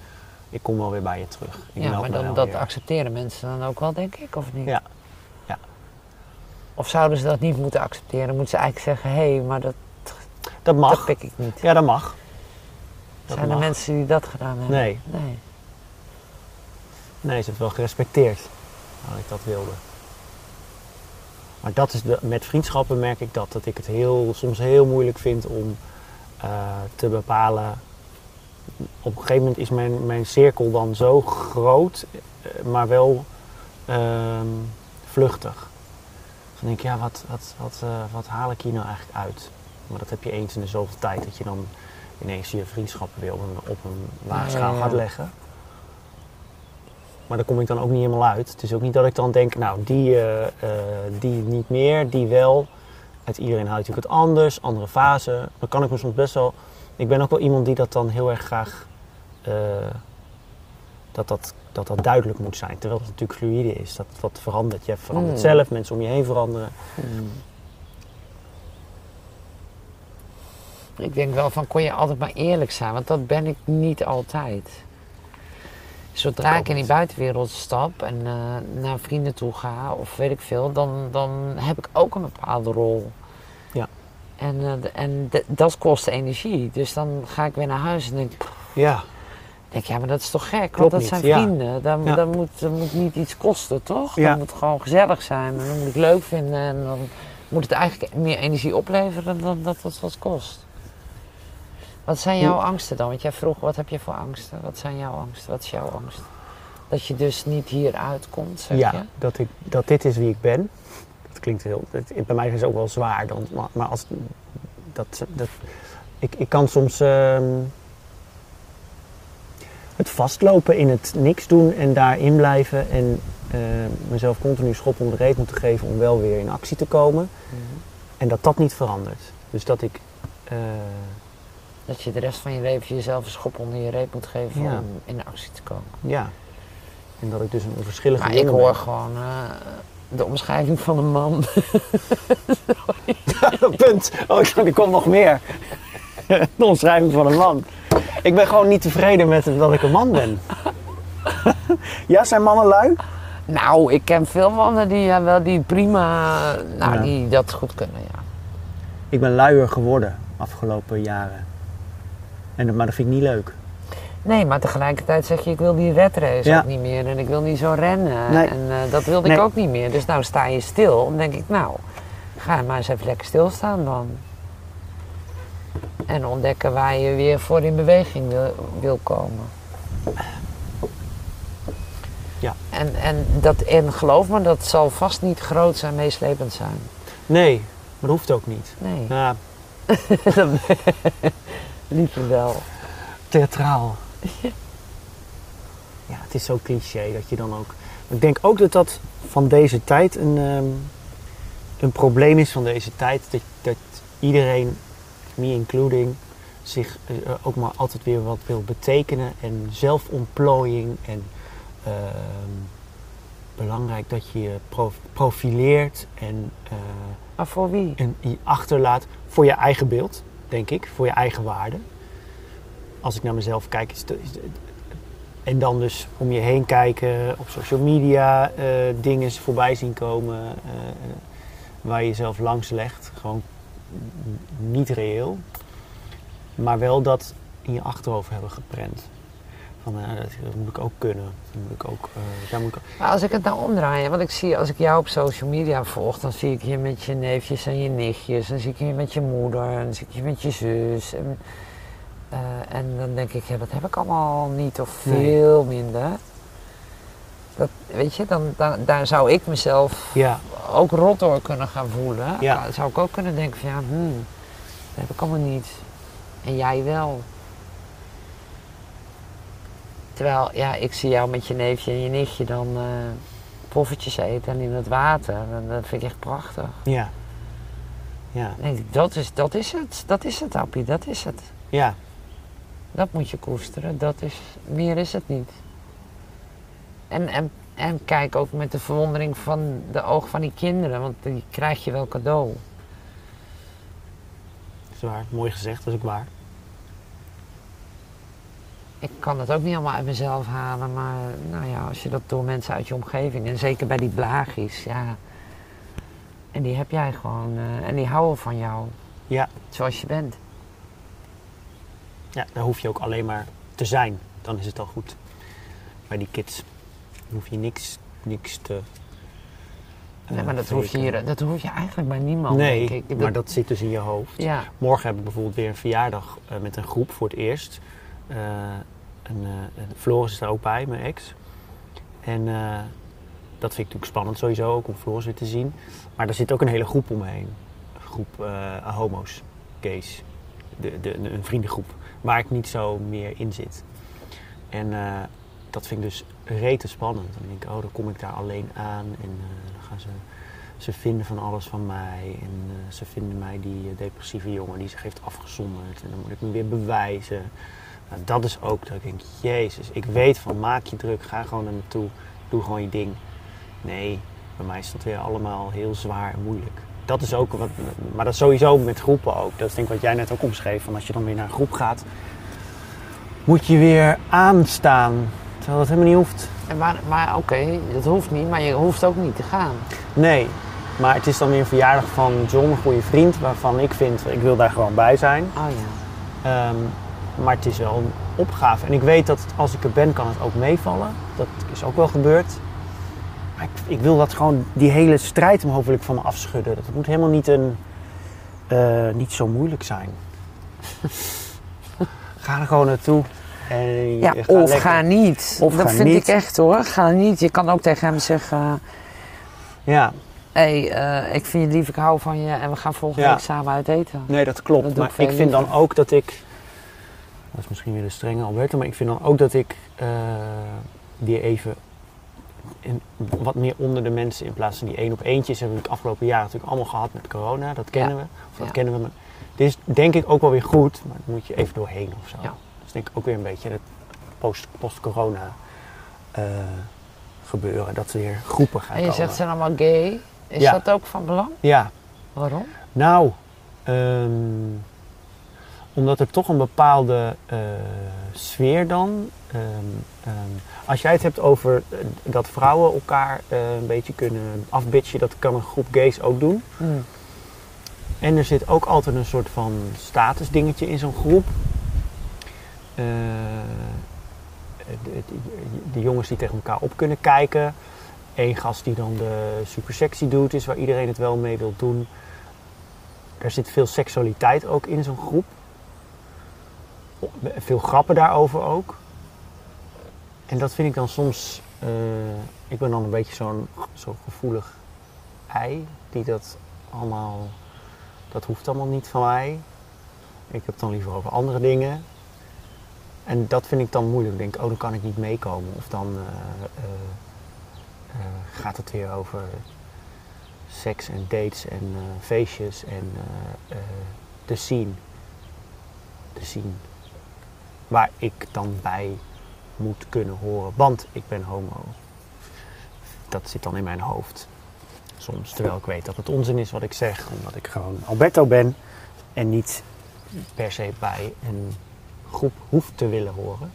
Ik kom wel weer bij je terug. Ik ja, maar dan, dat weer. accepteren mensen dan ook wel, denk ik, of niet? Ja. Ja. Of zouden ze dat niet moeten accepteren? Moeten ze eigenlijk zeggen, hé, hey, maar dat, Dat dat mag. pik ik niet. Ja, dat mag. Dat Zijn er mag. mensen die dat gedaan hebben? Nee. Nee. Nee, ze heeft wel gerespecteerd dat ik dat wilde. Maar dat is de, met vriendschappen merk ik dat. Dat ik het heel, soms heel moeilijk vind om eh, te bepalen. Op een gegeven moment is mijn, mijn cirkel dan zo groot, eh, maar wel ehm, vluchtig. Dan denk ik, ja, wat, wat, wat, eh, wat haal ik hier nou eigenlijk uit? Maar dat heb je eens in de zoveel tijd dat je dan ineens je vriendschappen weer op een, op een lage Ja, schaal ja, ja. gaat leggen. Maar daar kom ik dan ook niet helemaal uit. Het is ook niet dat ik dan denk, nou, die, eh, eh, die niet meer, die wel. uit iedereen je natuurlijk het anders, andere fasen. Dan kan ik me soms best wel. Ik ben ook wel iemand die dat dan heel erg graag. eh, dat, dat, dat dat duidelijk moet zijn. Terwijl het natuurlijk fluïde is. Dat wat verandert. Je verandert Mm. zelf, mensen om je heen veranderen. Ik denk wel van, kon je altijd maar eerlijk zijn? Want dat ben ik niet altijd. Zodra ik in die buitenwereld stap en eh, naar vrienden toe ga of weet ik veel, dan, dan heb ik ook een bepaalde rol. Ja. En, eh, en dat kost energie. Dus dan ga ik weer naar huis en denk, Ja, denk ja, maar dat is toch gek? Klopt Want dat niet, zijn ja. vrienden. Dan, Ja. dan moet, dat moet niet iets kosten, toch? Ja. Dat moet gewoon gezellig zijn. En dan moet ik leuk vinden. En dan moet het eigenlijk meer energie opleveren dan dat het wat kost. Wat zijn jouw angsten dan? Want jij vroeg, wat heb je voor angsten? Wat zijn jouw angsten? Wat is jouw angst? Dat je dus niet hier uitkomt, zeg je? ja dat, ik, dat dit is wie ik ben. Dat klinkt heel. dat- bij mij is het ook wel zwaar. Dan, maar, maar als. Dat, dat, ik, ik kan soms. ehm, het vastlopen in het niks doen en daarin blijven. En eh, mezelf continu schop om de reet moeten geven om wel weer in actie te komen. Mhm. En dat dat niet verandert. Dus dat ik. eh, Dat je de rest van je leven jezelf een schop onder je reep moet geven Ja. om in actie te komen. ja. En dat ik dus een onverschillige Maar ik hoor ben. gewoon eh, de omschrijving van een man. Punt. Oh, er komt nog meer. De omschrijving van een man. Ik ben gewoon niet tevreden met dat ik een man ben. ja, zijn mannen lui? Nou, ik ken veel mannen die, ja, wel, die prima, nou, Ja. die dat goed kunnen, ja. Ik ben luier geworden afgelopen jaren. En, maar dat vind ik niet leuk. Nee, maar tegelijkertijd zeg je, ik wil die redrace Ja. ook niet meer en ik wil niet zo rennen. Nee. En eh, dat wilde Nee. ik ook niet meer. Dus nou sta je stil. Dan denk ik, nou, ga maar eens even lekker stilstaan dan. En ontdekken waar je weer voor in beweging wil, wil komen. Ja. En, en, dat, en geloof me, dat zal vast niet groot en meeslepend zijn. Nee, maar dat hoeft ook niet. Nee, Ja, liever wel. theatraal. Ja, het is zo cliché dat je dan ook... Ik denk ook dat dat van deze tijd een, ehm, een probleem is van deze tijd. Dat, dat iedereen, me including, zich eh, ook maar altijd weer wat wil betekenen. En zelfontplooiing en ehm, belangrijk dat je je prof- profileert en, eh, Maar voor wie? en je achterlaat voor je eigen beeld, denk ik, voor je eigen waarde. Als ik naar mezelf kijk, is en dan dus om je heen kijken, op social media eh, dingen voorbij zien komen eh, waar je jezelf langs legt. Gewoon niet reëel, maar wel dat in je achterhoofd hebben geprent. Van eh, dat, moet ik ook kunnen. Dat moet ik ook, eh, moet ik ook- Maar als ik het nou omdraai, want ik zie, als ik jou op social media volg, dan zie ik je met je neefjes en je nichtjes. Dan zie ik je met je moeder en dan zie ik je met je zus. En, eh, en dan denk ik, ja, dat heb ik allemaal niet of Nee. veel minder. Dat, weet je, dan, dan, daar zou ik mezelf Ja, ook rot door kunnen gaan voelen. Ja. Dan zou ik ook kunnen denken van, ja, hmm, dat heb ik allemaal niet. En jij wel. Terwijl, ja, ik zie jou met je neefje en je nichtje dan eh poffertjes eten en in het water. En dat vind ik echt prachtig. ja. Ja, Dan denk ik, dat is, dat is het. Dat is het, Appie. Dat is het. ja. Dat moet je koesteren. Dat is, meer is het niet. En, en, en kijk ook met de verwondering van de ogen van die kinderen. Want die krijg je wel cadeau. Dat is waar. Mooi gezegd, dat is ook waar. Ik kan het ook niet allemaal uit mezelf halen, maar nou ja, als je dat door mensen uit je omgeving, en zeker bij die blaagjes, ja. En die heb jij gewoon, eh, en die houden van jou, Ja. zoals je bent. Ja, daar hoef je ook alleen maar te zijn. Dan is het al goed. Bij die kids Dan hoef je niks, niks te. Nee, eh, maar dat hoef, je hier, dat hoef je eigenlijk bij niemand, Nee, denk ik. maar dat zit dus in je hoofd. Ja, Morgen heb ik bijvoorbeeld weer een verjaardag eh, met een groep voor het eerst. Eh, en, eh, Floris is daar ook bij, mijn ex. En eh, dat vind ik natuurlijk spannend sowieso, ook om Floris weer te zien. Maar er zit ook een hele groep omheen. Een groep homo's, gays. De, de, een vriendengroep waar ik niet zo meer in zit. En dat vind ik dus rete spannend. Dan denk ik, oh, dan kom ik daar alleen aan en dan gaan ze ze vinden van alles van mij. En ze vinden mij die depressieve jongen die zich heeft afgezonderd. En dan moet ik me weer bewijzen. Nou, dat is ook dat ik denk, jezus, ik weet van maak je druk, ga gewoon naar me toe, doe gewoon je ding. Nee, bij mij is dat weer allemaal heel zwaar en moeilijk. Dat is ook wat, maar dat is sowieso met groepen ook. Dat is denk ik wat jij net ook omschreef, van als je dan weer naar een groep gaat, moet je weer aanstaan. Terwijl dat helemaal niet hoeft. En maar maar oké, dat hoeft niet, maar je hoeft ook niet te gaan. Nee, maar het is dan weer een verjaardag van John, een goede vriend, waarvan ik vind, ik wil daar gewoon bij zijn. Oh ja. Ehm, maar het is wel een opgave. En ik weet dat als ik er ben, kan het ook meevallen. Dat is ook wel gebeurd. Maar ik, ik wil dat gewoon, die hele strijd ik van me afschudden. Dat moet helemaal niet, een, eh, niet zo moeilijk zijn. ga er gewoon naartoe. En Ja, ga of lekker. ga niet. Of dat ga vind niet. ik echt hoor. Ga niet. Je kan ook tegen hem zeggen: Ja, hé, hey, eh, ik vind je lief, ik hou van je en we gaan volgende Ja. week samen uit eten. Nee, dat klopt. Dat maar ik vind dan ook dat ik. Dat is misschien weer de strenge Alberto, maar ik vind dan ook dat ik eh, die even. in- wat meer onder de mensen in plaats van die één op eentjes hebben we het afgelopen jaar natuurlijk allemaal gehad met corona. Dat kennen we. Of dat Ja. kennen we. Maar dit is denk ik ook wel weer goed, maar dan moet je even doorheen of zo. Ja. Dus denk ik ook weer een beetje het post- post-corona eh, gebeuren. Dat er weer groepen gaan En je komen. zegt ze zijn allemaal gay. Is dat ook van belang? Ja, Waarom? Nou, ehm, omdat er toch een bepaalde eh, sfeer dan. ehm, ehm, als jij het hebt over eh, dat vrouwen elkaar eh, een beetje kunnen afbitchen, dat kan een groep gays ook doen. Hmm. En er zit ook altijd een soort van statusdingetje in zo'n groep. De, de- de jongens die tegen elkaar op kunnen kijken. Eén gast die dan de super sexy doet, is waar iedereen het wel mee wil doen. Er zit veel seksualiteit ook in zo'n groep. Veel grappen daarover ook. En dat vind ik dan soms. eh, ik ben dan een beetje zo'n zo gevoelig ei die dat allemaal. Dat hoeft allemaal niet van mij. Ik heb het dan liever over andere dingen. En dat vind ik dan moeilijk. Ik denk, oh, dan kan ik niet meekomen. Of dan eh, eh, gaat het weer over seks en dates en feestjes en de scene. De scene. Waar ik dan bij moet kunnen horen, want ik ben homo. Dat zit dan in mijn hoofd. Soms, terwijl ik weet dat het onzin is wat ik zeg, omdat ik gewoon Alberto ben en niet per se bij een groep hoeft te willen horen.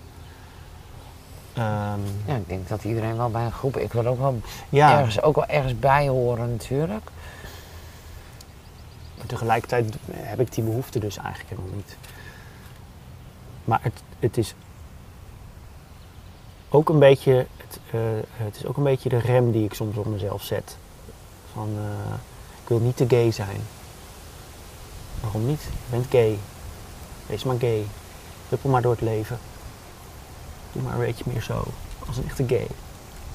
Ehm, Ja, ik denk dat iedereen wel bij een groep. Ik wil ook wel, ja, ergens, ook wel ergens bij horen natuurlijk. Maar tegelijkertijd heb ik die behoefte dus eigenlijk helemaal niet. Maar het, het is ook een beetje, het, eh, het is ook een beetje de rem die ik soms op mezelf zet. Van, eh, ik wil niet te gay zijn. Waarom niet? Je bent gay. Wees maar gay. Huppel maar door het leven. Doe maar een beetje meer zo. Als een echte gay.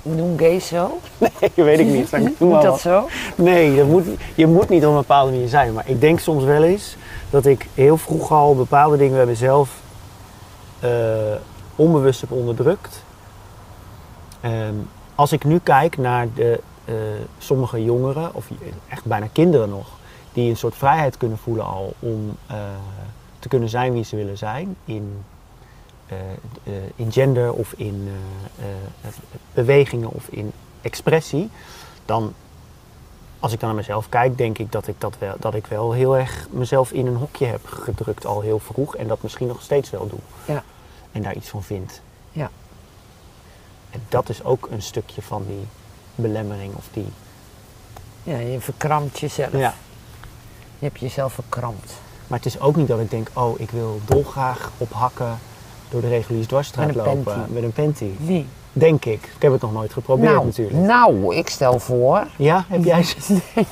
Doen gays zo? Nee, weet ik niet. Doe Moet dat zo? Nee, dat moet, je moet niet op een bepaalde manier zijn. Maar ik denk soms wel eens dat ik heel vroeg al bepaalde dingen bij mezelf onbewust heb onderdrukt. Als ik nu kijk naar de, eh, sommige jongeren, of echt bijna kinderen nog, die een soort vrijheid kunnen voelen al om eh, te kunnen zijn wie ze willen zijn. In, eh, eh, in gender of in eh, eh, bewegingen of in expressie. Dan als ik dan naar mezelf kijk, denk ik dat ik, dat wel, dat ik wel heel erg mezelf in een hokje heb gedrukt al heel vroeg. En dat misschien nog steeds wel doe. Ja. En daar iets van vind. Ja. En dat is ook een stukje van die belemmering of die... Ja, je verkrampt jezelf. Ja. Je hebt jezelf verkrampt. Maar het is ook niet dat ik denk, oh, ik wil dolgraag op hakken door de reguliere dwarsstraat lopen. panty. Met een panty. Wie? Denk ik. Ik heb het nog nooit geprobeerd nou, natuurlijk. nou, ik stel voor. Ja, heb jij ze?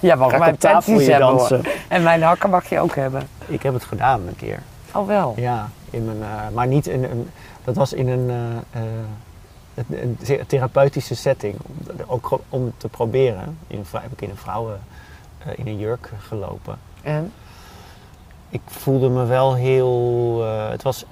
Ja, mag mijn panties hebben hoor. En mijn hakken mag je ook hebben. Ik heb het gedaan een keer. Oh wel. Ja, in mijn, eh, maar niet in een. Dat was in een, the- therapeutische setting. Ook om te proberen. In een, heb ik in een vrouwen. in een jurk gelopen. En? Ik voelde me wel heel. het was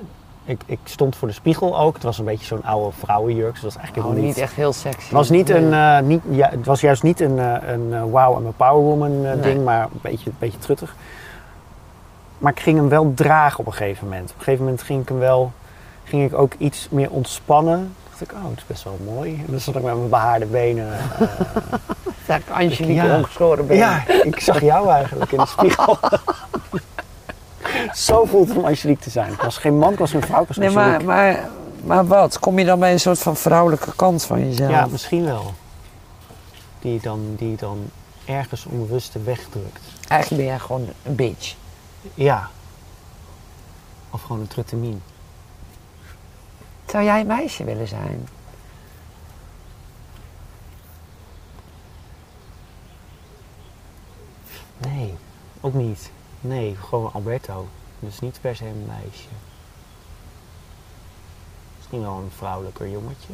ik, ik stond voor de spiegel ook. Het was een beetje zo'n oude vrouwenjurk. Dus dat was eigenlijk Oh, helemaal niet echt heel sexy. Het was, niet Nee. een, niet, ja, het was juist niet een, eh, een wow, I'm a power woman eh, Nee. ding, maar een beetje, een beetje truttig. Maar ik ging hem wel dragen op een gegeven moment. Op een gegeven moment ging ik hem wel, ging ik ook iets meer ontspannen. dacht ik, oh, het is best wel mooi. En dan zat ik met mijn behaarde benen. eh, Dat ik Angelique Ja. ongeschoren ben. ja, ik zag jou eigenlijk in de spiegel. Zo voelt het om Angelique te zijn. Ik was geen man, ik was geen vrouw, ik was Nee, maar, maar, maar wat? Kom je dan bij een soort van vrouwelijke kant van jezelf? Ja, misschien wel. Die dan, die dan ergens onbewust wegdrukt. Eigenlijk ben jij gewoon een bitch. Ja. Of gewoon een truttemien. Zou jij een meisje willen zijn? Nee, ook niet. Nee, gewoon Alberto. Dus niet per se een meisje. Misschien wel een vrouwelijker jongetje.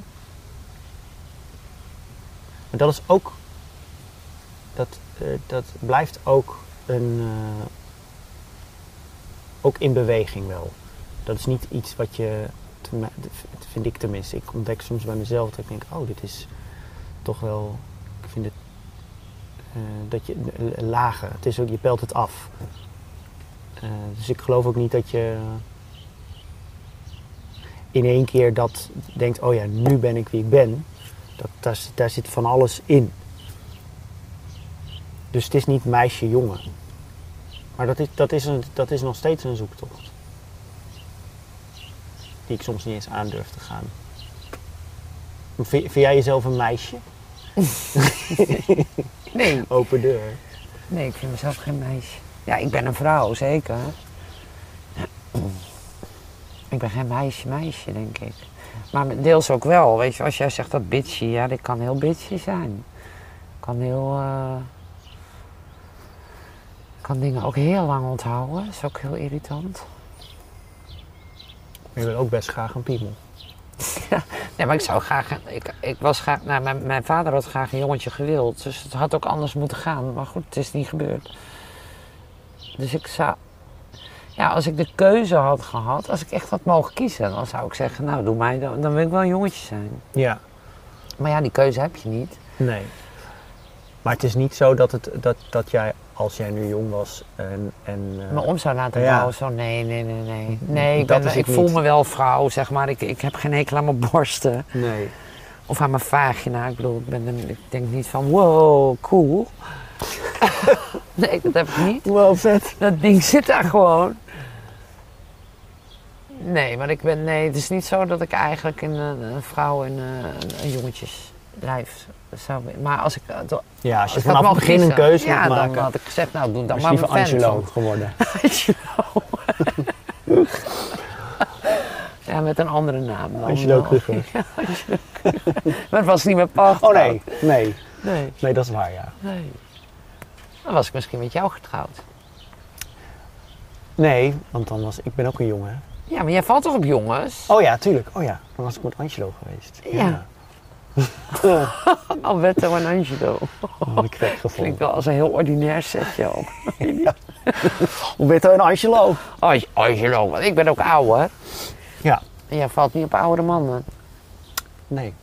Maar dat is ook. Dat, eh, dat blijft ook een. eh, ook in beweging wel. Dat is niet iets wat je. vind ik tenminste. Ik ontdek soms bij mezelf dat ik denk: oh, dit is toch wel. Ik vind het eh, dat je eh, lager. Het is ook, je pelt het af. Eh, dus ik geloof ook niet dat je in één keer dat denkt, oh ja, nu ben ik wie ik ben. Dat, daar, daar zit van alles in. Dus het is niet meisje-jongen. Maar dat is, dat, is een, dat is nog steeds een zoektocht. Die ik soms niet eens aandurf te gaan. Vind, vind jij jezelf een meisje? Nee. Open deur. Nee, ik vind mezelf geen meisje. Ja, ik ben een vrouw, zeker. Ik ben geen meisje, meisje, denk ik. Maar deels ook wel. Weet je, als jij zegt dat bitchy, ja, dit kan heel bitchy zijn. Kan heel... eh, kan dingen ook heel lang onthouden. Dat is ook heel irritant. Maar je wil ook best graag een piemel. Nee, maar ik zou graag... Ik, ik was graag... Nou, mijn, mijn vader had graag een jongetje gewild. Dus het had ook anders moeten gaan. Maar goed, het is niet gebeurd. Dus ik zou... Ja, als ik de keuze had gehad, als ik echt had mogen kiezen, dan zou ik zeggen, nou doe mij, dan, dan wil ik wel een jongetje zijn. Ja. Maar ja, die keuze heb je niet. Nee. Maar het is niet zo dat, het, dat, dat jij, als jij nu jong was en... en eh, Me om zou laten Ja. bouwen, zo nee, nee, nee, nee. Nee, ik, ben, ik voel niet. me wel vrouw, zeg maar. Ik, ik heb geen hekel aan mijn borsten. Nee. Of aan mijn vagina. Ik bedoel, ik, ben een- ik denk niet van, wow, cool. nee, dat heb ik niet. Wel vet. Dat ding zit daar gewoon. Nee, maar ik ben, nee, het is niet zo dat ik eigenlijk een, een, vrouw en eh, een, een jongetjesdrijf zou. Maar als ik, eh, Ja, als je als vanaf het begin een keuze ja, moet maken. dan had ik gezegd, nou doe dan maar mijn fan Angelo geworden. Angelo. ja, met een andere naam dan. Angelo. Kruger. Maar het was niet meer Paul Oh nee, nee. Nee, Nee, dat is waar, ja. nee. Dan was ik misschien met jou getrouwd. Nee, want dan was ik ben ook een jongen. Ja, maar jij valt toch op jongens? Oh ja, tuurlijk. Oh ja, dan was ik met Angelo geweest. Ja. Alberto en Angelo. Oh, Klinkt wel als een heel ordinair setje op. Roberto en Angelo. Oh, Angelo, want ik ben ook ouder. Ja. En jij valt niet op oudere mannen. Nee.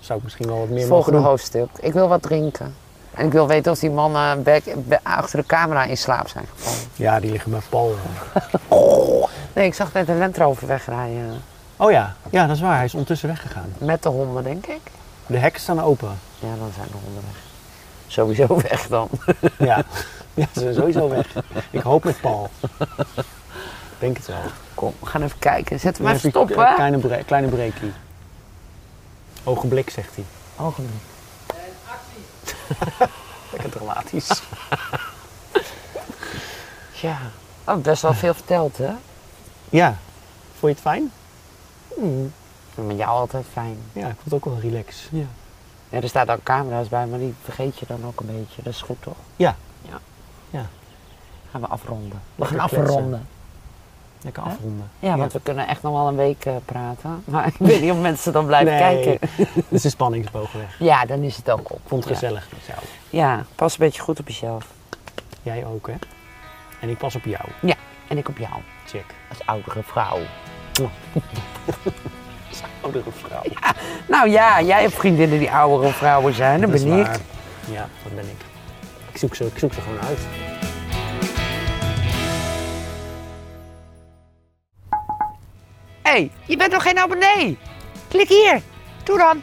Zou ik misschien wel wat meer mogen Volgende hoofdstuk. Ik wil wat drinken. En ik wil weten of die mannen back- achter de camera in slaap zijn gevallen. Ja, die liggen bij Paul. Nee, ik zag net een Land Rover wegrijden. Oh ja, ja, dat is waar. Hij is ondertussen weggegaan. Met de honden, denk ik. De hekken staan open. Ja, dan zijn de honden weg. Sowieso weg dan. Ja, ja ze zijn sowieso weg. Ik hoop met Paul. Ik denk het wel. Kom, we gaan even kijken. Zet hem Dan even stoppen. een Kleine, bre kleine breakie. Ogenblik, zegt hij. Ogenblik. Lekker dramatisch. Ja. Oh, best wel veel verteld, hè? Ja. Vond je het fijn? Mm. Met jou altijd fijn. Ja, ik vond het ook wel relax. Ja. Ja, er staan ook camera's bij, maar die vergeet je dan ook een beetje. Dat is goed, toch? Ja. Ja. Ja. Gaan we afronden. We gaan afronden. Lekker afronden. Ja, want we kunnen echt nog wel een week eh, praten. Maar ik weet niet of mensen dan blijven Nee. kijken. Dus de spanningsboog weg. Ja, dan is het ook op. Vond het Ja. gezellig met jou. Ja, pas een beetje goed op jezelf. Jij ook, hè? En ik pas op jou. Ja, en ik op jou. Check. Als oudere vrouw. Oudere vrouw. Nou ja, jij hebt vriendinnen die oudere vrouwen zijn, dat ben ik. waar. Ja, dat ben ik. Ik zoek ze, ik zoek ze gewoon uit. Hé, hey, je bent nog geen abonnee? Klik hier. Doe dan.